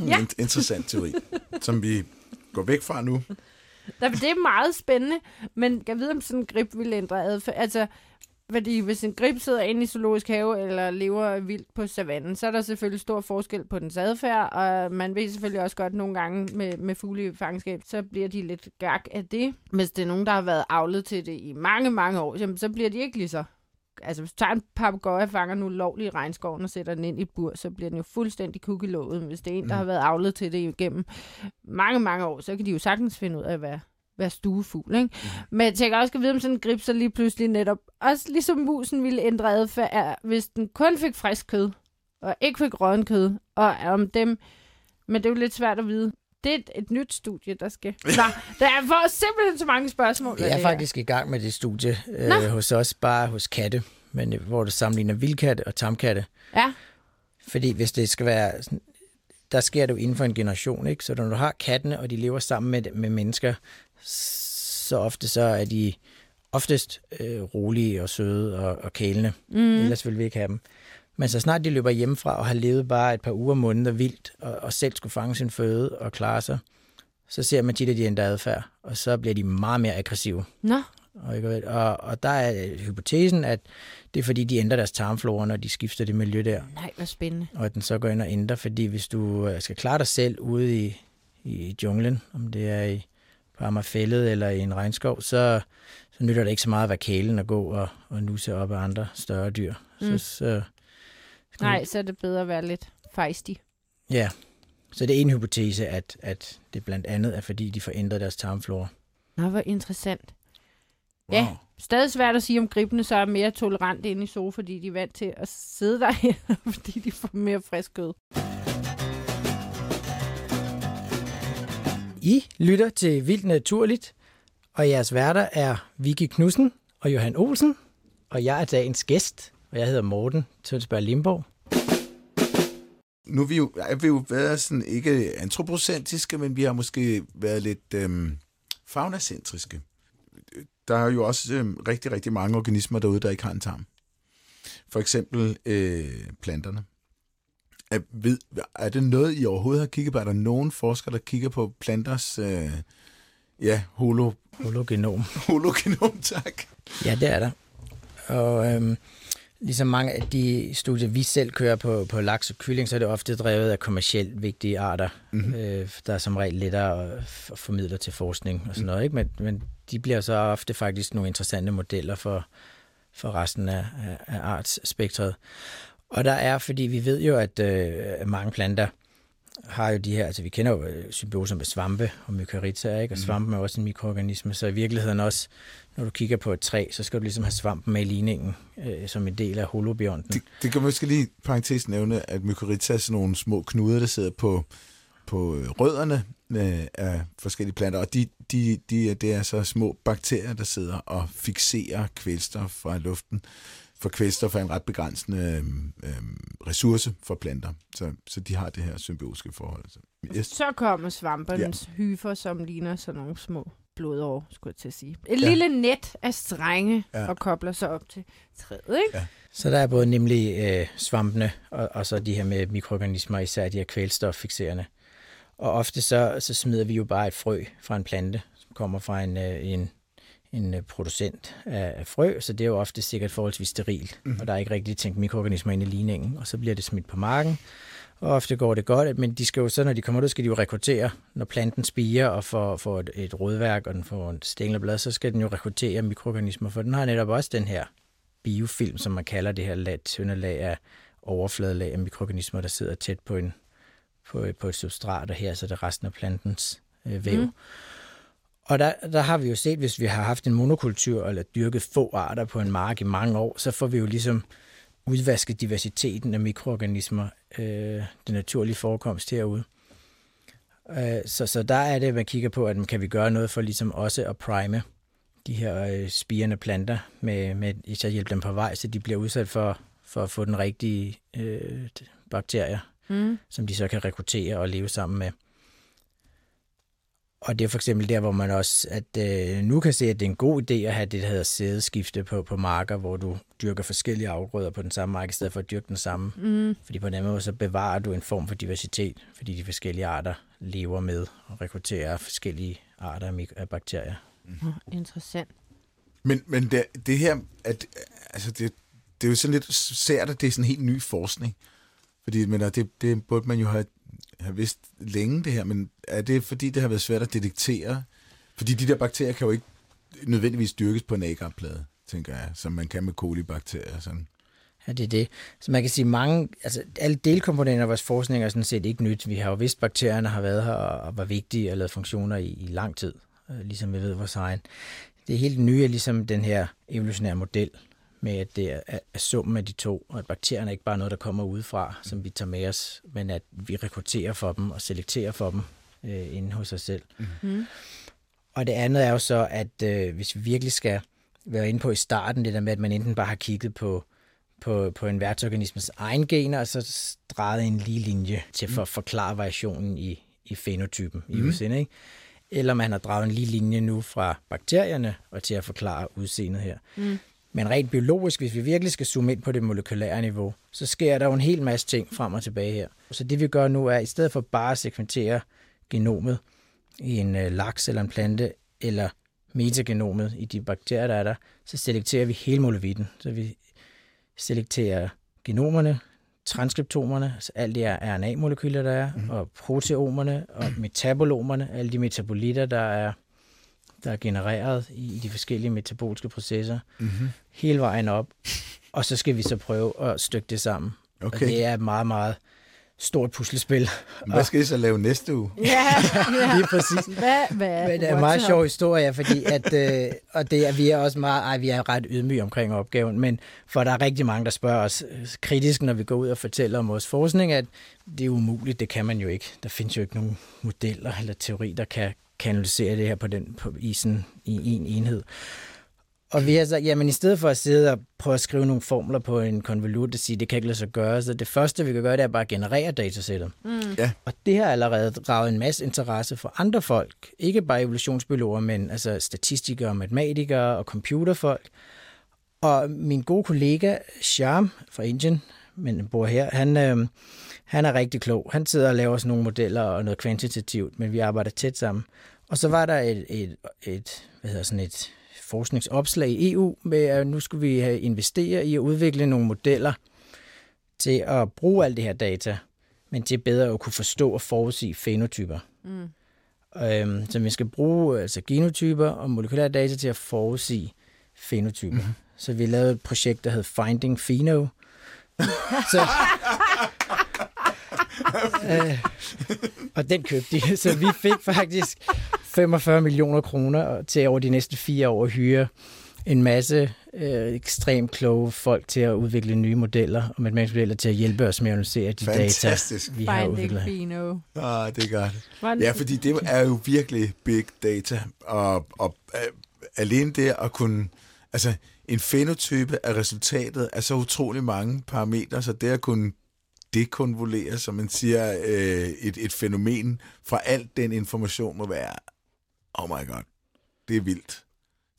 Ja. En interessant teori, som vi går væk fra nu. det er meget spændende, men jeg ved, om sådan en grib vil ændre adfærd. Altså, fordi hvis en grib sidder inde i zoologisk have eller lever vildt på savannen, så er der selvfølgelig stor forskel på dens adfærd, og man ved selvfølgelig også godt nogle gange med, med fuglefangskab, så bliver de lidt gak af det. Hvis det er nogen, der har været avlet til det i mange, mange år, jamen, så bliver de ikke lige så altså hvis du tager en papegøje og fanger nu lovlig i regnskoven og sætter den ind i et bur, så bliver den jo fuldstændig kukkelået. Hvis det er en, der Mm. har været avlet til det igennem mange, mange år, så kan de jo sagtens finde ud af at være, være stuefugl. Ikke? Mm. Men jeg tænker også at vide, om sådan en grib så lige pludselig netop, også ligesom musen ville ændre adfærd, hvis den kun fik frisk kød, og ikke fik rådden kød, og om dem, men det er jo lidt svært at vide. Det er et, et nyt studie, der skal... Nå, der er for simpelthen så mange spørgsmål. Af er det her. faktisk i gang med det studie Nå. øh, hos os, bare hos katte, men øh, hvor du sammenligner vildkatte og tamkatte. Ja, Fordi hvis det skal være... Sådan, der sker det jo inden for en generation, ikke? Så når du har kattene, og de lever sammen med, med mennesker, så ofte så er de oftest øh, rolige og søde og, og kælende. Mm. Ellers vil vi ikke have dem. Men så snart de løber hjemmefra og har levet bare et par uger måneder vildt, og, og selv skulle fange sin føde og klare sig, så ser man tit, at de ændrer adfærd, og så bliver de meget mere aggressive. nå, Og, og, og der er hypotesen, at det er fordi, de ændrer deres tarmflora, når de skifter det miljø der nej, hvor spændende. og at den så går ind og ændrer, fordi hvis du øh, skal klare dig selv ude i, i junglen, om det er i på Amagerfællet eller i en regnskov, så, så nytter det ikke så meget at være kælen og gå og, og nusse op af andre større dyr. Mm. Så, så, Nej, så er det bedre at være lidt feisty. Ja, så det er en hypotese, at, at det blandt andet er, fordi de får ændret deres tarmflora. Nå, hvor interessant. Wow. Ja. Stadig svært at sige, om gribene så er mere tolerante inde i sofa, fordi de er vant til at sidde der, fordi de får mere frisk kød. I lytter til Vildt Naturligt, og jeres værter er Vicky Knudsen og Johan Olsen, og jeg er dagens gæst, og jeg hedder Morten Tønsberg Limborg. Nu er vi jo, er vi jo været sådan ikke antropocentriske, men vi har måske været lidt øhm, faunacentriske. Der er jo også øhm, rigtig, rigtig mange organismer derude, der ikke har en tarm. For eksempel øh, planterne. Er, ved, er det noget, I overhovedet har kigget på? Er der nogen forskere, der kigger på planters øh, ja, holo, Hologenom. hologenom, tak? Ja, det er der. Og øhm, ligesom mange af de studier, vi selv kører på, på laks og kylling, så er det ofte drevet af kommercielt vigtige arter, mm-hmm. øh, der er som regel lettere at f- formidle til forskning og sådan noget. Ikke? Men, men de bliver så ofte faktisk nogle interessante modeller for, for resten af, af, af artsspektret. Og der er, fordi vi ved jo, at øh, mange planter har jo de her, altså vi kender jo øh, symbioser med svampe og mykorrhizaer, ikke? og svampen er også en mikroorganisme, så i virkeligheden også, når du kigger på et træ, så skal du ligesom have svampen med i ligningen, øh, som en del af holobionten. Det, det kan måske lige parentes nævne, at mykorrhiza er sådan nogle små knuder, der sidder på, på øh, rødderne øh, af forskellige planter, og de, de, de, det er så små bakterier, der sidder og fixerer kvælstof fra luften, for kvælstof er en ret begrænsende øh, ressource for planter, så, så de har det her symbiotiske forhold. Så, yes. Så kommer svampernes ja. hyfer, som ligner sådan nogle små blodår, skulle jeg til at sige. Et ja. lille net af strenge, ja. og kobler sig op til træet, ikke? Ja. Så der er både nemlig øh, svampene, og, og så de her med mikroorganismer, især de her kvælstoffixerende. Og ofte så, så smider vi jo bare et frø fra en plante, som kommer fra en, øh, en, en øh, producent af, frø, så det er jo ofte sikkert forholdsvis sterilt, mm. og der er ikke rigtig tænkt mikroorganismer ind i ligningen, og så bliver det smidt på marken. Og ofte går det godt, men de skal jo så, når de kommer ud, skal de jo rekruttere. Når planten spiger og får, får et, et rodværk, og den får et stængelblad, så skal den jo rekruttere mikroorganismer, for den har netop også den her biofilm, som man kalder det her lag, tynde lag af overfladelag af mikroorganismer, der sidder tæt på, en, på, på et substrat, og her så er det resten af plantens øh, væv. Mm. Og der, der har vi jo set, hvis vi har haft en monokultur eller dyrket få arter på en mark i mange år, så får vi jo ligesom udvasket diversiteten af mikroorganismer, øh, det naturlige forekomst herude. Øh, så, så der er det, man kigger på, at kan vi gøre noget for ligesom også at prime de her øh, spirende planter, med, med især hjælpe dem på vej, så de bliver udsat for, for at få den rigtige øh, bakterier, Mm. som de så kan rekruttere og leve sammen med. Og det er for eksempel der, hvor man også at, øh, nu kan se, at det er en god idé at have det, der hedder sædeskifte på, på marker, hvor du dyrker forskellige afgrøder på den samme mark, i stedet for at dyrke den samme. Mm. Fordi på den måde så bevarer du en form for diversitet, fordi de forskellige arter lever med og rekrutterer forskellige arter af, mik- af bakterier. Oh, interessant. Men, men det, det her, at, altså det, det er jo sådan lidt sært, at det er sådan helt ny forskning. Fordi men, det, det burde man jo have, have vidst længe, det her. Men er det, fordi det har været svært at detektere? Fordi de der bakterier kan jo ikke nødvendigvis dyrkes på en agarplade, tænker jeg, som man kan med kolibakterier. Sådan. Ja, det er det. Så man kan sige, mange, altså alle delkomponenter af vores forskning er sådan set ikke nyt. Vi har jo vidst, at bakterierne har været her og var vigtige og lavet funktioner i, i lang tid, øh, ligesom vi ved vores egen. Det er helt nye, ligesom den her evolutionære model, med at det er, er summen af de to, og at bakterierne er ikke bare noget, der kommer udefra, som vi tager med os, men at vi rekrutterer for dem og selekterer for dem øh, inde hos os selv. Mm. Og det andet er jo så, at øh, hvis vi virkelig skal være inde på i starten, det der med, at man enten bare har kigget på på, på en værtsorganismes egen gener, og så drejet en lige linje til for at forklare variationen i, i fenotypen mm. i udseende. Ikke? Eller man har draget en lige linje nu fra bakterierne og til at forklare udseendet her. Mm. Men rent biologisk, hvis vi virkelig skal zoome ind på det molekylære niveau, så sker der jo en hel masse ting frem og tilbage her. Så det vi gør nu er, at i stedet for bare at sekventere genomet i en øh, laks eller en plante, eller metagenomet i de bakterier, der er der, så selekterer vi hele molevitten. Så vi selekterer genomerne, transkriptomerne, altså alle de RNA-molekyler, der er, mm. og proteomerne og metabolomerne, alle de metabolitter, der er, der er genereret i, de forskellige metaboliske processer, mm-hmm. hele vejen op. Og så skal vi så prøve at stykke det sammen. Okay. Og det er meget, meget stort puslespil. Hvad skal I så lave næste uge? Ja, ja. Lige præcis. Hvad, hvad, Men det er en meget sjov historie, fordi at, øh, og det er, vi er også meget, ej, vi er ret ydmyge omkring opgaven, men for der er rigtig mange, der spørger os øh, kritisk, når vi går ud og fortæller om vores forskning, at det er umuligt, det kan man jo ikke. Der findes jo ikke nogen modeller eller teori, der kan kanalisere det her på den på isen i en enhed. Og vi har sagt, jamen i stedet for at sidde og prøve at skrive nogle formler på en konvolut og sige, det kan ikke lade sig gøre, så det første, vi kan gøre, det er bare at generere datasættet. Mm. Ja. Og det har allerede draget en masse interesse for andre folk. Ikke bare evolutionsbiologer, men altså statistikere, matematikere og computerfolk. Og min gode kollega Sham fra Indien, men bor her, han, øh, han er rigtig klog. Han sidder og laver sådan nogle modeller og noget kvantitativt, men vi arbejder tæt sammen. Og så var der et, et, et hvad hedder sådan et forskningsopslag i EU med, at nu skulle vi have investere i at udvikle nogle modeller til at bruge alt det her data, men til bedre at kunne forstå og forudsige fenotyper. Mm. Øhm, så vi skal bruge altså genotyper og molekylære data til at forudsige fenotyper. Mm. Så vi lavede et projekt, der hed Finding Pheno. så, øh, og den købte de. Så vi fik faktisk 45 millioner kroner til over de næste fire år at hyre en masse øh, ekstremt kloge folk til at udvikle nye modeller og matematiske modeller til at hjælpe os med at analysere de Fantastisk. data, vi har udviklet. Ah, det er godt. Ja, fordi det er jo virkelig big data, og, og uh, alene det at kunne, altså en fenotype af resultatet af så utrolig mange parametre, så det at kunne dekonvolere, som man siger, øh, et, et fænomen fra alt den information må være, oh my god, det er vildt.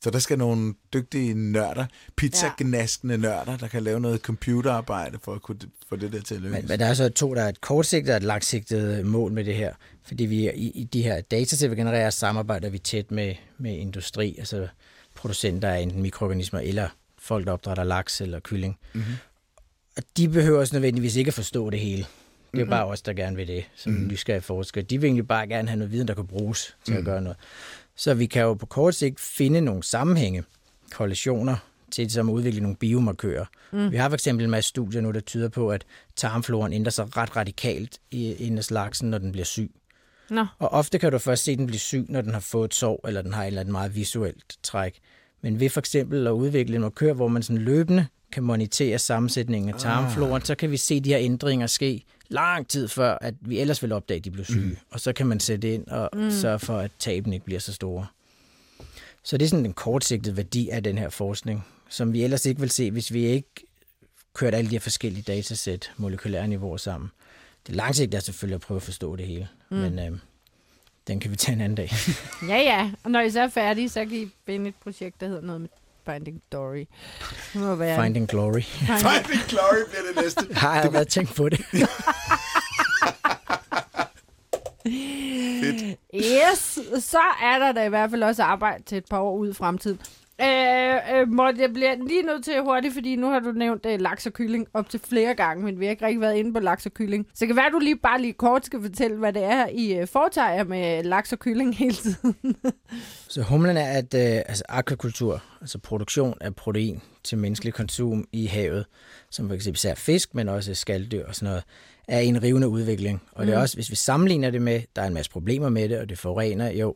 Så der skal nogle dygtige nørder, pizzagnaskende nørder, der kan lave noget computerarbejde for at kunne få det der til at lykkes. Men, men der er så to, der er et kortsigtet og et langsigtet mål med det her. Fordi vi i, i de her datasæt, vi genererer, samarbejder vi tæt med, med industri, altså producenter af enten mikroorganismer eller folk, der opdrætter laks eller kylling. Mm-hmm. Og de behøver også nødvendigvis ikke at forstå det hele. Det er mm-hmm. bare os, der gerne vil det, som mm-hmm. nysgerrige forskere. De vil egentlig bare gerne have noget viden, der kan bruges til mm-hmm. at gøre noget. Så vi kan jo på kort sigt finde nogle sammenhænge, korrelationer, til som at udvikle nogle biomarkører. Mm. Vi har for eksempel en masse studier nu, der tyder på, at tarmfloren ændrer sig ret radikalt i af laksen, når den bliver syg. Nå. Og ofte kan du først se, at den bliver syg, når den har fået et sår, eller den har et eller andet meget visuelt træk. Men ved for eksempel at udvikle en markør, hvor man sådan løbende kan monitere sammensætningen af tarmfloren, ah. så kan vi se de her ændringer ske lang tid før, at vi ellers vil opdage, at de blev syge. Mm. Og så kan man sætte ind og mm. sørge for, at taben ikke bliver så store. Så det er sådan en kortsigtet værdi af den her forskning, som vi ellers ikke vil se, hvis vi ikke kørte alle de her forskellige datasæt, molekylære niveauer sammen. Det langsigtede er selvfølgelig at prøve at forstå det hele, mm. men øh, den kan vi tage en anden dag. ja, ja. Og når I så er færdige, så kan I finde et projekt, der hedder noget med Finding Dory. Det må være... Finding Glory. Finding Glory bliver det næste. Har jeg været tænkt på det? Fedt. Yes, så er der da i hvert fald også arbejde til et par år ud i fremtiden. Øh, øh, Morten, jeg bliver lige nødt til hurtigt, fordi nu har du nævnt øh, laks og kylling op til flere gange, men vi har ikke rigtig været inde på laks og kylling. Så kan være, at du lige bare lige kort skal fortælle, hvad det er, I øh, foretager med laks og kylling hele tiden. Så humlen er, at øh, altså akvakultur, altså produktion af protein til menneskelig konsum i havet, som for eksempel især fisk, men også skalddyr og sådan noget, er en rivende udvikling. Og mm. det er også, hvis vi sammenligner det med, der er en masse problemer med det, og det forurener, jo,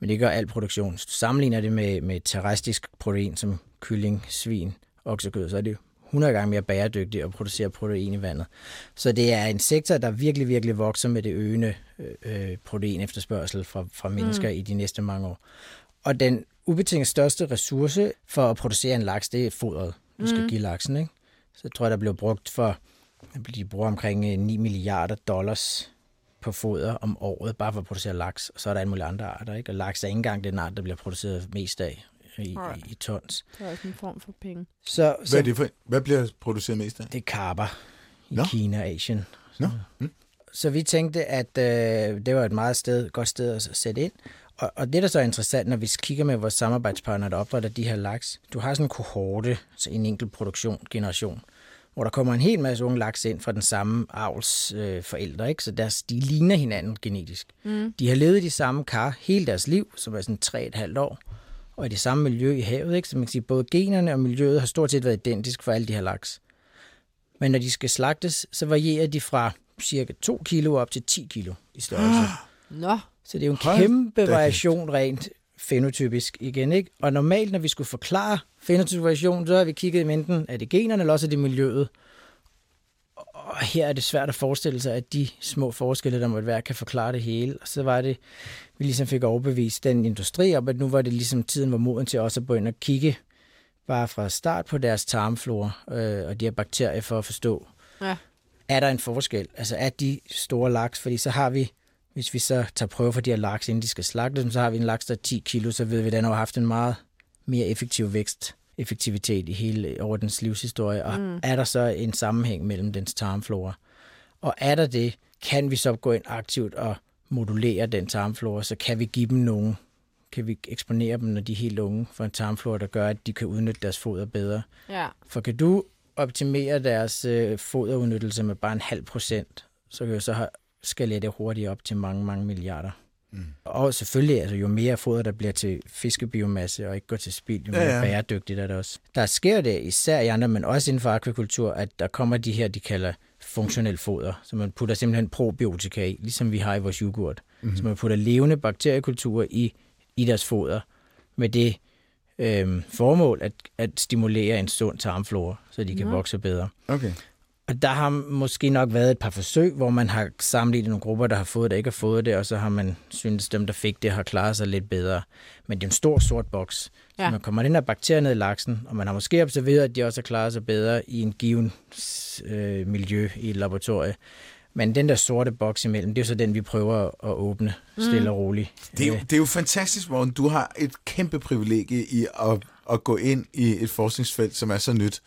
men det gør al produktion. Hvis du sammenligner det med, med terrestisk protein, som kylling, svin, oksekød, så er det 100 gange mere bæredygtigt at producere protein i vandet. Så det er en sektor, der virkelig, virkelig vokser med det øgende øh, protein efterspørgsel fra, fra mennesker mm. i de næste mange år. Og den ubetinget største ressource for at producere en laks, det er fodret, du skal mm. give laksen. Ikke? Så jeg tror, der bliver brugt for, de bruger omkring 9 milliarder dollars på foder om året, bare for at producere laks, og så er der en mulige andre arter. Ikke? Og laks er ikke engang den art, der bliver produceret mest af i, i, i tons. Det er også en form for penge. Så, så Hvad, er det for, hvad bliver produceret mest af? det er karper i Nå. Kina og Asien. Nå. Mm. Så vi tænkte, at øh, det var et meget sted, godt sted at sætte ind. Og, og det, der så er interessant, når vi kigger med vores samarbejdspartnere, der opdrætter de her laks, du har sådan en kohorte, så en enkelt produktion, generation, hvor der kommer en hel masse unge laks ind fra den samme avls øh, forældre, ikke? så deres, de ligner hinanden genetisk. Mm. De har levet i de samme kar hele deres liv, som er sådan tre et halvt år, og i det samme miljø i havet, ikke? så man kan sige, både generne og miljøet har stort set været identisk for alle de her laks. Men når de skal slagtes, så varierer de fra cirka 2 kilo op til 10 kilo i størrelse. Nå, Så det er jo en Hold kæmpe variation rent fenotypisk igen, ikke? Og normalt, når vi skulle forklare fenotypisk variation, så har vi kigget i enten, er det generne, eller også er det miljøet. Og her er det svært at forestille sig, at de små forskelle, der måtte være, kan forklare det hele. Og så var det, vi ligesom fik overbevist den industri om, at nu var det ligesom tiden var moden til også at ind og kigge bare fra start på deres tarmflora øh, og de her bakterier for at forstå, ja. er der en forskel? Altså er de store laks? Fordi så har vi, hvis vi så tager prøver for de her laks, inden de skal slagtes, så har vi en laks, der er 10 kilo, så ved vi, at den har haft en meget mere effektiv vækst effektivitet i hele over dens livshistorie, og mm. er der så en sammenhæng mellem dens tarmflora? Og er der det, kan vi så gå ind aktivt og modulere den tarmflora, så kan vi give dem nogle, kan vi eksponere dem, når de er helt unge, for en tarmflora, der gør, at de kan udnytte deres foder bedre. ja. For kan du optimere deres øh, foderudnyttelse med bare en halv procent, så kan du så have, skalere det hurtigt op til mange, mange milliarder. Mm. Og selvfølgelig, altså, jo mere foder, der bliver til fiskebiomasse og ikke går til spild, jo mere Ja, ja, ja. ja. bæredygtigt er det også. Der sker det især i andre, men også inden for akvakultur, at der kommer de her, de kalder funktionel foder, så man putter simpelthen probiotika i, ligesom vi har i vores yoghurt. Mm-hmm. Så man putter levende bakteriekulturer i, i deres foder, med det øhm, formål at, at stimulere en sund tarmflora, så de kan Nå. vokse bedre. Okay. Der har måske nok været et par forsøg, hvor man har sammenlignet nogle grupper, der har fået det ikke har fået det, og så har man synes dem, der fik det, har klaret sig lidt bedre. Men det er en stor sort boks. Ja. Så man kommer den her bakterier ned i laksen, og man har måske observeret, at de også har klaret sig bedre i en given øh, miljø i et laboratorie. Men den der sorte boks imellem, det er jo så den, vi prøver at åbne stille og roligt. Det er, jo, det er jo fantastisk, Morten. Du har et kæmpe privilegie i at, at gå ind i et forskningsfelt, som er så nyt,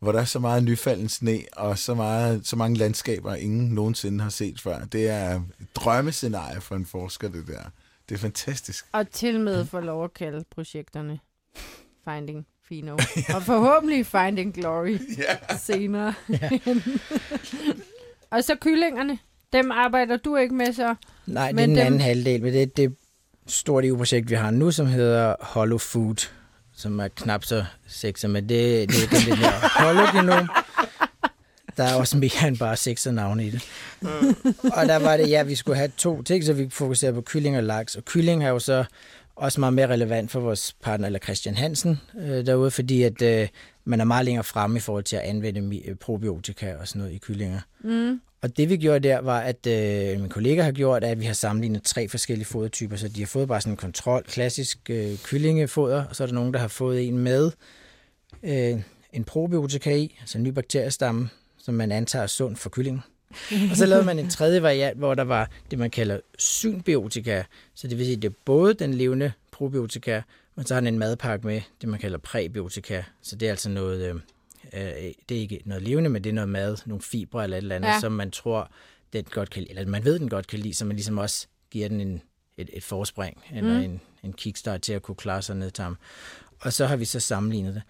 hvor der er så meget nyfalden sne, og så, meget, så mange landskaber, ingen nogensinde har set før. Det er et drømmescenarie for en forsker, det der. Det er fantastisk. Og til med få lov at kalde projekterne Finding Fino. Og forhåbentlig Finding Glory Ja. senere. og så kyllingerne. Dem arbejder du ikke med så? Nej, det er den dem- anden halvdel, men det er det store EU-projekt, vi har nu, som hedder Hollow Food, som er knap så sexet, men det, det er den lidt mere hologenom. Der er også mere end bare sex og navne i det. og der var det, ja, vi skulle have to ting, så vi fokuserer på kylling og laks. Og kylling er jo så også meget mere relevant for vores partner, eller Christian Hansen, øh, derude, fordi at øh, man er meget længere fremme i forhold til at anvende øh, probiotika og sådan noget i kyllinger. Mm. Og det vi gjorde der var, at øh, min kollega har gjort, at vi har sammenlignet tre forskellige fodertyper, så de har fået bare sådan en kontrol, klassisk øh, kyllingefoder, og så er der nogen, der har fået en med øh, en probiotika i, altså en ny bakteriestamme, som man antager er sund for kyllingen. og så lavede man en tredje variant, hvor der var det, man kalder synbiotika, så det vil sige, at det er både den levende probiotika, men så har den en madpakke med, det man kalder præbiotika, så det er altså noget... Øh, øh, det er ikke noget levende, men det er noget mad, nogle fibre eller et eller andet, Ja. som man tror, den godt kan eller man ved, den godt kan lide, så man ligesom også giver den en, et, et forspring, eller Mm. en, en kickstart til at kunne klare sig ned til ham. og så har vi så sammenlignet det.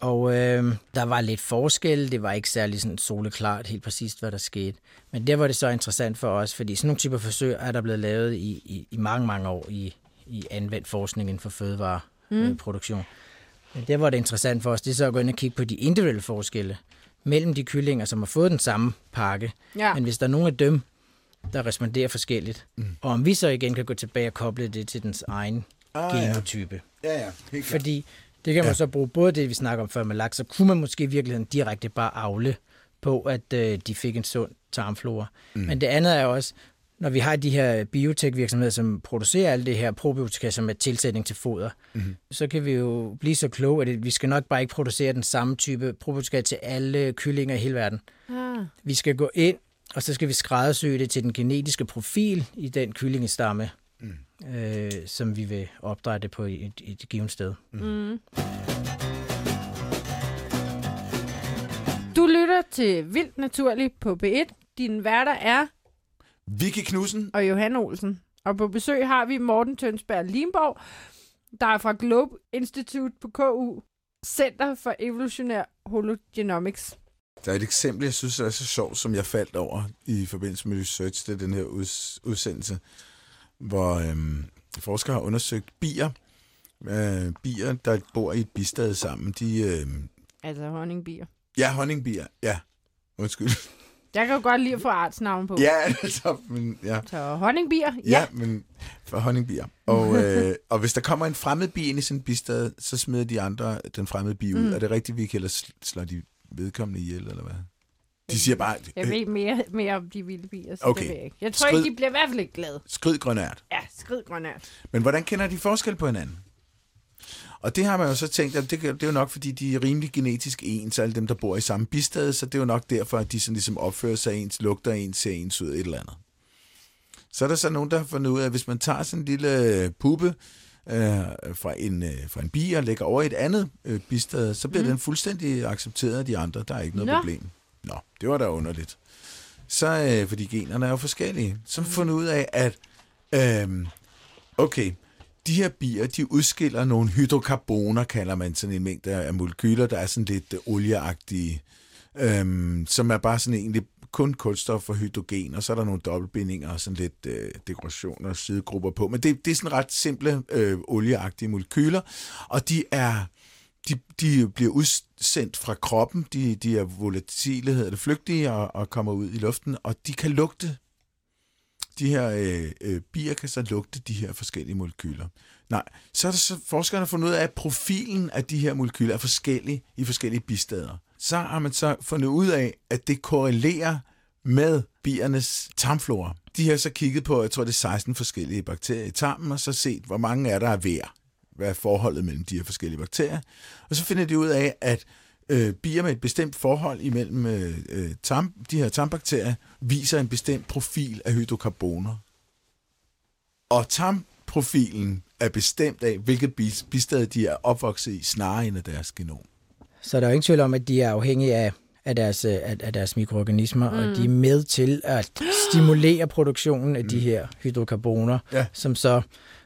Og øh, der var lidt forskel, det var ikke særlig sådan soleklart helt præcist, hvad der skete. Men der var det så interessant for os, fordi sådan nogle typer forsøg er der blevet lavet i, i, i mange, mange år i, i anvendt forskning inden for fødevareproduktion. Mm. Men der var det interessant for os, det er så at gå ind og kigge på de individuelle forskelle mellem de kyllinger, som har fået den samme pakke. Ja. Men hvis der er nogen af dem, der responderer forskelligt, mm. og om vi så igen kan gå tilbage og koble det til dens egen Ah, ja. genotype. Ja, ja, helt klart. Fordi det kan man Ja. ja. så bruge både det, vi snakker om før med laks, så kunne man måske i virkeligheden direkte bare afle på, at øh, de fik en sund tarmflora. Mm. Men det andet er også, når vi har de her biotech-virksomheder, som producerer alt det her probiotika, som er tilsætning til foder, mm. så kan vi jo blive så kloge, at vi skal nok bare ikke producere den samme type probiotika til alle kyllinger i hele verden. Ah. Vi skal gå ind, og så skal vi skræddersy det til den genetiske profil i den kyllingestamme, mm. øh, som vi vil opdrætte det på et, et givet sted. Mm. Du lytter til Vildt Naturligt på B1. Din værter er Vicky Knudsen. og Johan Olsen. Og på besøg har vi Morten Tønsberg Limborg, der er fra Globe Institute på KU, Center for Evolutionær Hologenomics. Der er et eksempel, jeg synes er så sjovt, som jeg faldt over i forbindelse med research, det er den her uds- udsendelse, hvor øhm, forskere har undersøgt bier. Øh, bier, der bor i et bistad sammen, de... øhm, Altså honningbier. ja, honningbier, ja. Undskyld. Jeg kan jo godt lide at få artsnavn på. Ja, altså, men, ja. Så honningbier, ja. Ja, men for honningbier. Og, øh, og hvis der kommer en fremmed bi ind i sådan en bistad, så smider de andre den fremmede bi ud. Mm. Er det rigtigt, vi sl- slår de vedkommende ihjel, eller hvad? De siger bare, Jeg øh, ved mere, mere om de vilde bier, så Okay. det ved jeg ikke. Jeg tror Skrid- ikke, de bliver i hvert fald ikke glade. skrid grønært. Ja, skrid grønært. Men hvordan kender de forskel på hinanden? Og det har man jo så tænkt, at det, det er jo nok, fordi de er rimelig genetisk ens, alle dem, der bor i samme bistad, så det er jo nok derfor, at de sådan ligesom opfører sig ens, lugter ens, ser ens ud, et eller andet. Så er der så nogen, der har fundet ud af, at hvis man tager sådan en lille puppe øh, fra, en, øh, fra en bi og lægger over i et andet øh, bistad, så bliver mm. den fuldstændig accepteret af de andre. Der er ikke noget Nå. problem. Nå, det var da underligt. Så, øh, fordi generne er jo forskellige. Så har man fundet ud af, at øh, okay, de her bier, de udskiller nogle hydrokarboner, kalder man sådan en mængde af molekyler, der er sådan lidt øh, olieagtige, øhm, som er bare sådan egentlig kun kulstof og hydrogen, og så er der nogle dobbeltbindinger og sådan lidt øh, dekorationer og sidegrupper på. Men det, det er sådan ret simple øh, olieagtige molekyler, og de er de, de bliver udsendt fra kroppen, de, de er volatile, hedder det, flygtige og, og kommer ud i luften, og de kan lugte de her øh, øh, bier kan så lugte de her forskellige molekyler. Nej, så er der så forskerne fundet ud af, at profilen af de her molekyler er forskellig i forskellige bistader. Så har man så fundet ud af, at det korrelerer med biernes tarmflora. De har så kigget på, jeg tror det er 16 forskellige bakterier i tarmen, og så set, hvor mange er der er hver. Hvad er forholdet mellem de her forskellige bakterier? Og så finder de ud af, at øh, bier med et bestemt forhold imellem øh, øh, tarm, de her tarmbakterier viser en bestemt profil af hydrokarboner. Og tarmprofilen er bestemt af, hvilket bis- bistad de er opvokset i, snarere end af deres genom. Så der er jo ingen tvivl om, at de er afhængige af, af, deres, øh, af, af deres mikroorganismer, mm. og de er med til at stimulere produktionen af de her hydrokarboner, Ja. som så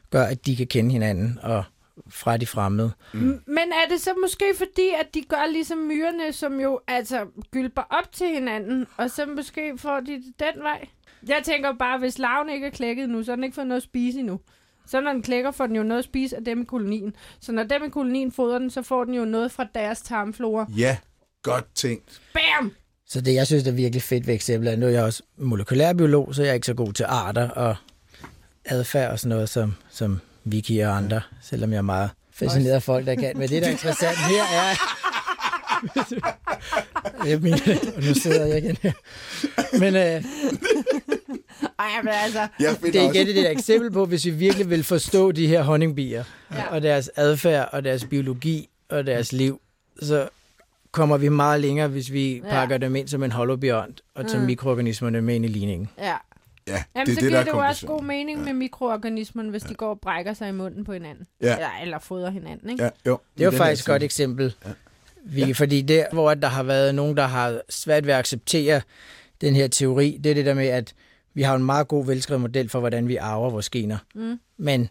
gør, at de kan kende hinanden og fra de fremmede. Mm. Men er det så måske fordi, at de gør ligesom myrerne, som jo altså gylper op til hinanden, og så måske får de det den vej? Jeg tænker bare, hvis larven ikke er klækket nu, så har den ikke fået noget at spise endnu. Så når den klækker, får den jo noget at spise af dem i kolonien. Så når dem i kolonien fodrer den, så får den jo noget fra deres tarmflora. Ja, godt tænkt. Bam! Så det, jeg synes, er virkelig fedt ved eksemplet, er, nu er jeg også molekylærbiolog, så jeg er ikke så god til arter og adfærd og sådan noget, som, som Vicky og andre, selvom jeg er meget fascineret af folk, der kan. Men det, der er interessant her, er... jeg mener, og nu sidder jeg igen her. Men øh, Ej, men altså... Det er igen det der eksempel på, hvis vi virkelig vil forstå de her honningbier, Ja. og deres adfærd, og deres biologi, og deres liv, så kommer vi meget længere, hvis vi ja. pakker dem ind som en holobjørn, og tager Mm. mikroorganismerne med ind i ligningen. Ja. Ja, Jamen, det så er det, der giver er det jo også god mening med mikroorganismerne, hvis de går og brækker sig i munden på hinanden. Ja. Eller, eller fodrer hinanden, ikke? Ja, jo. Det er her faktisk et godt eksempel. Ja. Vi, ja. Fordi der, hvor der har været nogen, der har svært ved at acceptere den her teori, det er det der med, at vi har en meget god velskrevet model for, hvordan vi arver vores gener. Mm. Men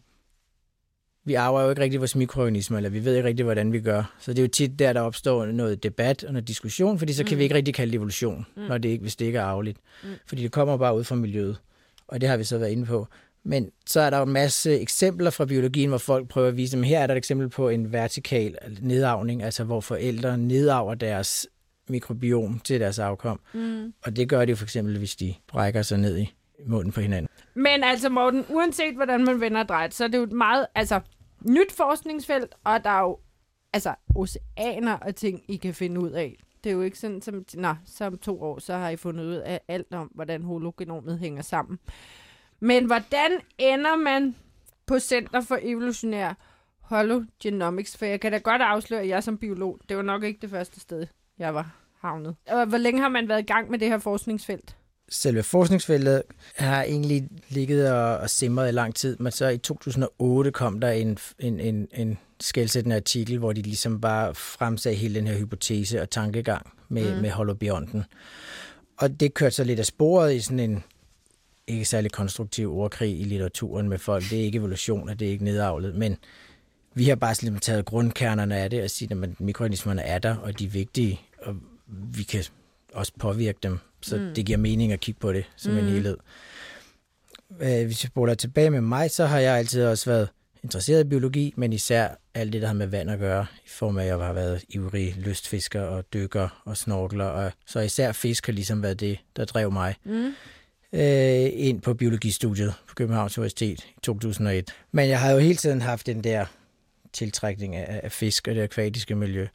vi arver jo ikke rigtig vores mikroorganismer, eller vi ved ikke rigtig, hvordan vi gør. Så det er jo tit der, der opstår noget debat og noget diskussion, fordi så kan mm. vi ikke rigtig kalde det evolution, mm. når det ikke, hvis det ikke er arveligt. Mm. Fordi det kommer bare ud fra miljøet, og det har vi så været inde på. Men så er der jo en masse eksempler fra biologien, hvor folk prøver at vise, at her er der et eksempel på en vertikal nedavning, altså hvor forældre nedaver deres mikrobiom til deres afkom. Mm. Og det gør de jo for eksempel, hvis de brækker sig ned i munden på hinanden. Men altså, Morten, uanset hvordan man vender og drejer, så er det jo et meget altså, nyt forskningsfelt, og der er jo altså, oceaner og ting, I kan finde ud af. Det er jo ikke sådan, som, nå, som to år, så har I fundet ud af alt om, hvordan hologenomet hænger sammen. Men hvordan ender man på Center for Evolutionær Hologenomics? For jeg kan da godt afsløre, at jeg som biolog, det var nok ikke det første sted, jeg var havnet. Og hvor længe har man været i gang med det her forskningsfelt? Selve forskningsfeltet har egentlig ligget og, og simret i lang tid, men så i 2008 kom der en, en, en, en skældsættende artikel, hvor de ligesom bare fremsagde hele den her hypotese og tankegang med, mm. med holobionten. Og det kørte så lidt af sporet i sådan en ikke særlig konstruktiv ordkrig i litteraturen med folk. Det er ikke evolution, og det er ikke nedavlet, men vi har bare sådan taget grundkernerne af det og sige, at mikroorganismerne er der, og de er vigtige, og vi kan også påvirke dem. Så mm. det giver mening at kigge på det som mm. en helhed. Hvis jeg spoler tilbage med mig, så har jeg altid også været interesseret i biologi, men især alt det, der har med vand at gøre, i form af, at jeg har været ivrig lystfisker og dykker og snorkler, og så især fisk har ligesom været det, der drev mig. Mm øh, ind på biologistudiet på Københavns Universitet i 2001. Men jeg har jo hele tiden haft den der tiltrækning af, af fisk og det akvatiske miljø.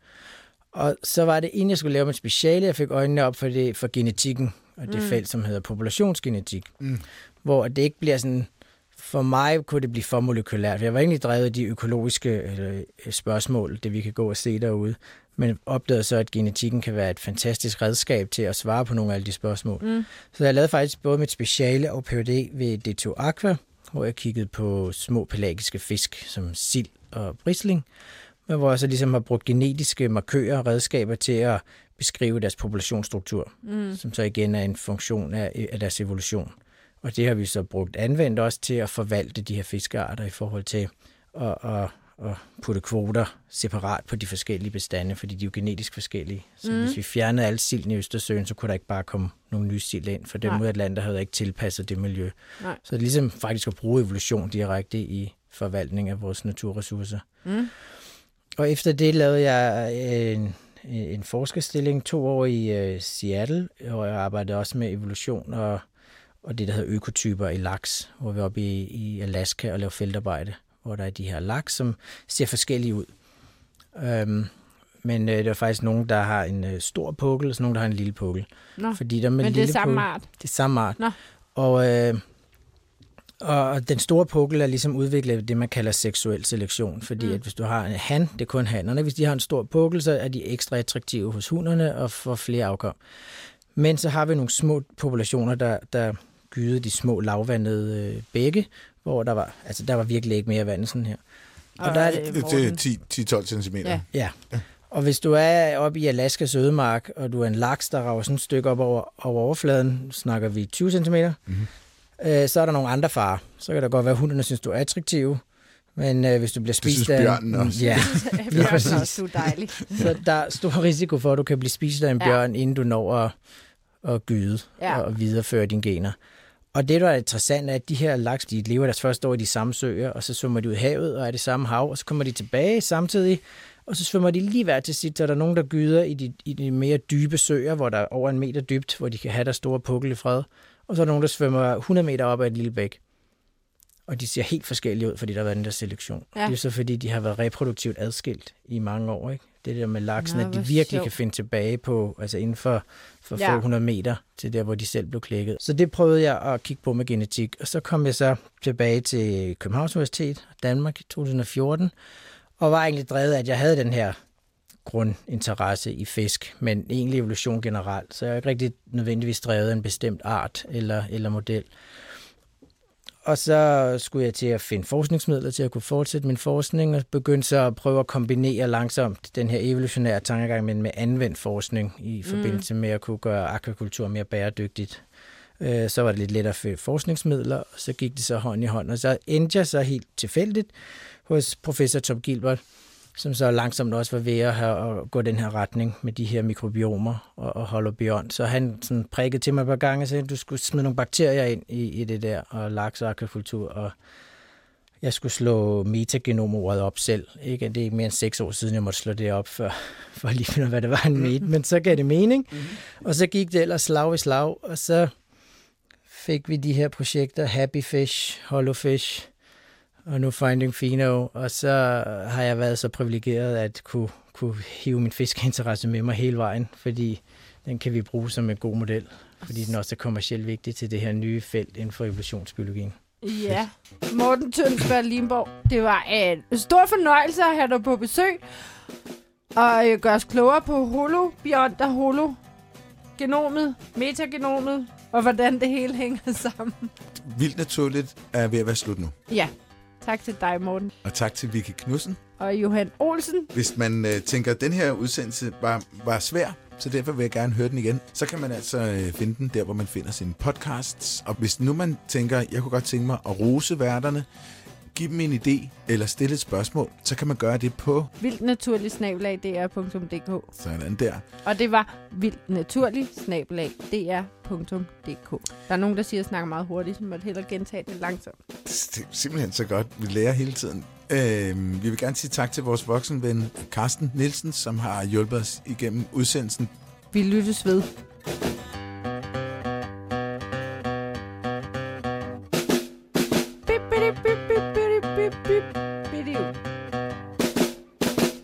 Og så var det, inden jeg skulle lave mit speciale, jeg fik øjnene op for, det, for genetikken, og det mm. felt, som hedder populationsgenetik, mm. hvor det ikke bliver sådan, for mig kunne det blive for molekylært. Jeg var egentlig drevet af de økologiske øh, spørgsmål, det vi kan gå og se derude men opdagede så, at genetikken kan være et fantastisk redskab til at svare på nogle af alle de spørgsmål. Mm. Så jeg lavede faktisk både mit speciale og Ph.D. ved D2 Aqua, hvor jeg kiggede på små pelagiske fisk som sild og brisling, hvor jeg så ligesom har brugt genetiske markører og redskaber til at beskrive deres populationsstruktur, mm. som så igen er en funktion af, af deres evolution. Og det har vi så brugt anvendt også til at forvalte de her fiskearter i forhold til at, at at putte kvoter separat på de forskellige bestande, fordi de er jo genetisk forskellige. Så mm. hvis vi fjernede alle silden i Østersøen, så kunne der ikke bare komme nogle nye sild ind, for dem ud af Atlanter havde ikke tilpasset det miljø. Nej. Så det er ligesom faktisk at bruge evolution direkte i forvaltning af vores naturressourcer. Mm. Og efter det lavede jeg en, en forskerstilling to år i uh, Seattle, hvor jeg arbejdede også med evolution og, og det, der hedder økotyper i laks, hvor vi er oppe i, i Alaska og laver feltarbejde hvor der er de her laks, som ser forskellige ud. Øhm, men øh, der er faktisk nogen, der har en øh, stor pukkel, og så nogen, der har en lille pukkel. Nå. Fordi der med men det er samme pukkel, art? Det er samme art. Nå. Og, øh, og den store pukkel er ligesom udviklet det, man kalder seksuel selektion. Fordi mm. at hvis du har en han, det er kun hannerne. Hvis de har en stor pukkel, så er de ekstra attraktive hos hunderne og får flere afkom. Men så har vi nogle små populationer, der, der gyde de små lavvandede øh, bække, hvor der var, altså, der var virkelig ikke mere vand sådan her. Og, og der er det, det er 10-12 cm. Ja. ja. Og hvis du er oppe i Alaskas ødemark, og du er en laks, der rager sådan et stykke op over, over overfladen, snakker vi 20 cm, mm-hmm. Øh, så er der nogle andre farer. Så kan der godt være, at hundene synes, du er attraktiv, men øh, hvis du bliver spist af... bjørnen også. Ja, lige præcis. Også, du er dejlig. så der er stor risiko for, at du kan blive spist af en bjørn, ja. inden du når at, at gyde ja. og videreføre dine gener. Og det, der er interessant, er, at de her laks, de lever deres første år i de samme søer, og så svømmer de ud i havet og er det samme hav, og så kommer de tilbage samtidig, og så svømmer de lige hver til sit, så er der nogen, der gyder i de, i de mere dybe søer, hvor der er over en meter dybt, hvor de kan have der store pukkel i fred, og så er der nogen, der svømmer 100 meter op ad et lille bæk. Og de ser helt forskellige ud, fordi der har været den der selektion. Ja. Det er så fordi, de har været reproduktivt adskilt i mange år. Ikke? Det der med laksen, Nå, at de virkelig sjov. kan finde tilbage på, altså inden for, for ja. få hundrede meter til der, hvor de selv blev klækket. Så det prøvede jeg at kigge på med genetik, og så kom jeg så tilbage til Københavns Universitet, Danmark i 2014, og var egentlig drevet af, at jeg havde den her grundinteresse i fisk, men egentlig evolution generelt. Så jeg er ikke rigtig nødvendigvis drevet af en bestemt art eller, eller model. Og så skulle jeg til at finde forskningsmidler til at kunne fortsætte min forskning, og begyndte så at prøve at kombinere langsomt den her evolutionære tankegang med, med anvendt forskning i mm. forbindelse med at kunne gøre akvakultur mere bæredygtigt. Øh, så var det lidt lettere at få forskningsmidler, og så gik det så hånd i hånd. Og så endte jeg så helt tilfældigt hos professor Tom Gilbert, som så langsomt også var ved at, have, at gå den her retning med de her mikrobiomer og, og holobiont. Så han sådan prikkede til mig et par gange og sagde, at du skulle smide nogle bakterier ind i, i det der, og laks og akvakultur, og jeg skulle slå metagenomoret op selv. Ikke? Det er ikke mere end seks år siden, jeg måtte slå det op, for, for lige finde hvad det var en met. Men så gav det mening. Mm-hmm. Og så gik det ellers slag i slag, og så fik vi de her projekter, Happy Fish, Hollow Fish, og nu Finding Fino, og så har jeg været så privilegeret at kunne, kunne hive min fiskeinteresse med mig hele vejen, fordi den kan vi bruge som en god model, fordi den også er kommercielt vigtig til det her nye felt inden for evolutionsbiologien. Ja, Morten Tønsberg Limborg, det var en stor fornøjelse at have dig på besøg, og øh, gøre os klogere på holobiont og hologenomet, metagenomet, og hvordan det hele hænger sammen. Vildt naturligt er ved at være slut nu. Ja, tak til dig, Morten. Og tak til Vicky Knudsen. Og Johan Olsen. Hvis man øh, tænker, at den her udsendelse var, var svær, så derfor vil jeg gerne høre den igen. Så kan man altså øh, finde den der, hvor man finder sine podcasts. Og hvis nu man tænker, jeg kunne godt tænke mig at rose værterne, give dem en idé eller stille et spørgsmål, så kan man gøre det på vildtnaturlig.dr.dk sådan der. Og det var vildtnaturlig.dr.dk Der er nogen, der siger, at jeg snakker meget hurtigt, så må jeg hellere gentage det langsomt. Det er simpelthen så godt. Vi lærer hele tiden. Øh, vi vil gerne sige tak til vores voksenven Carsten Nielsen, som har hjulpet os igennem udsendelsen. Vi lyttes ved.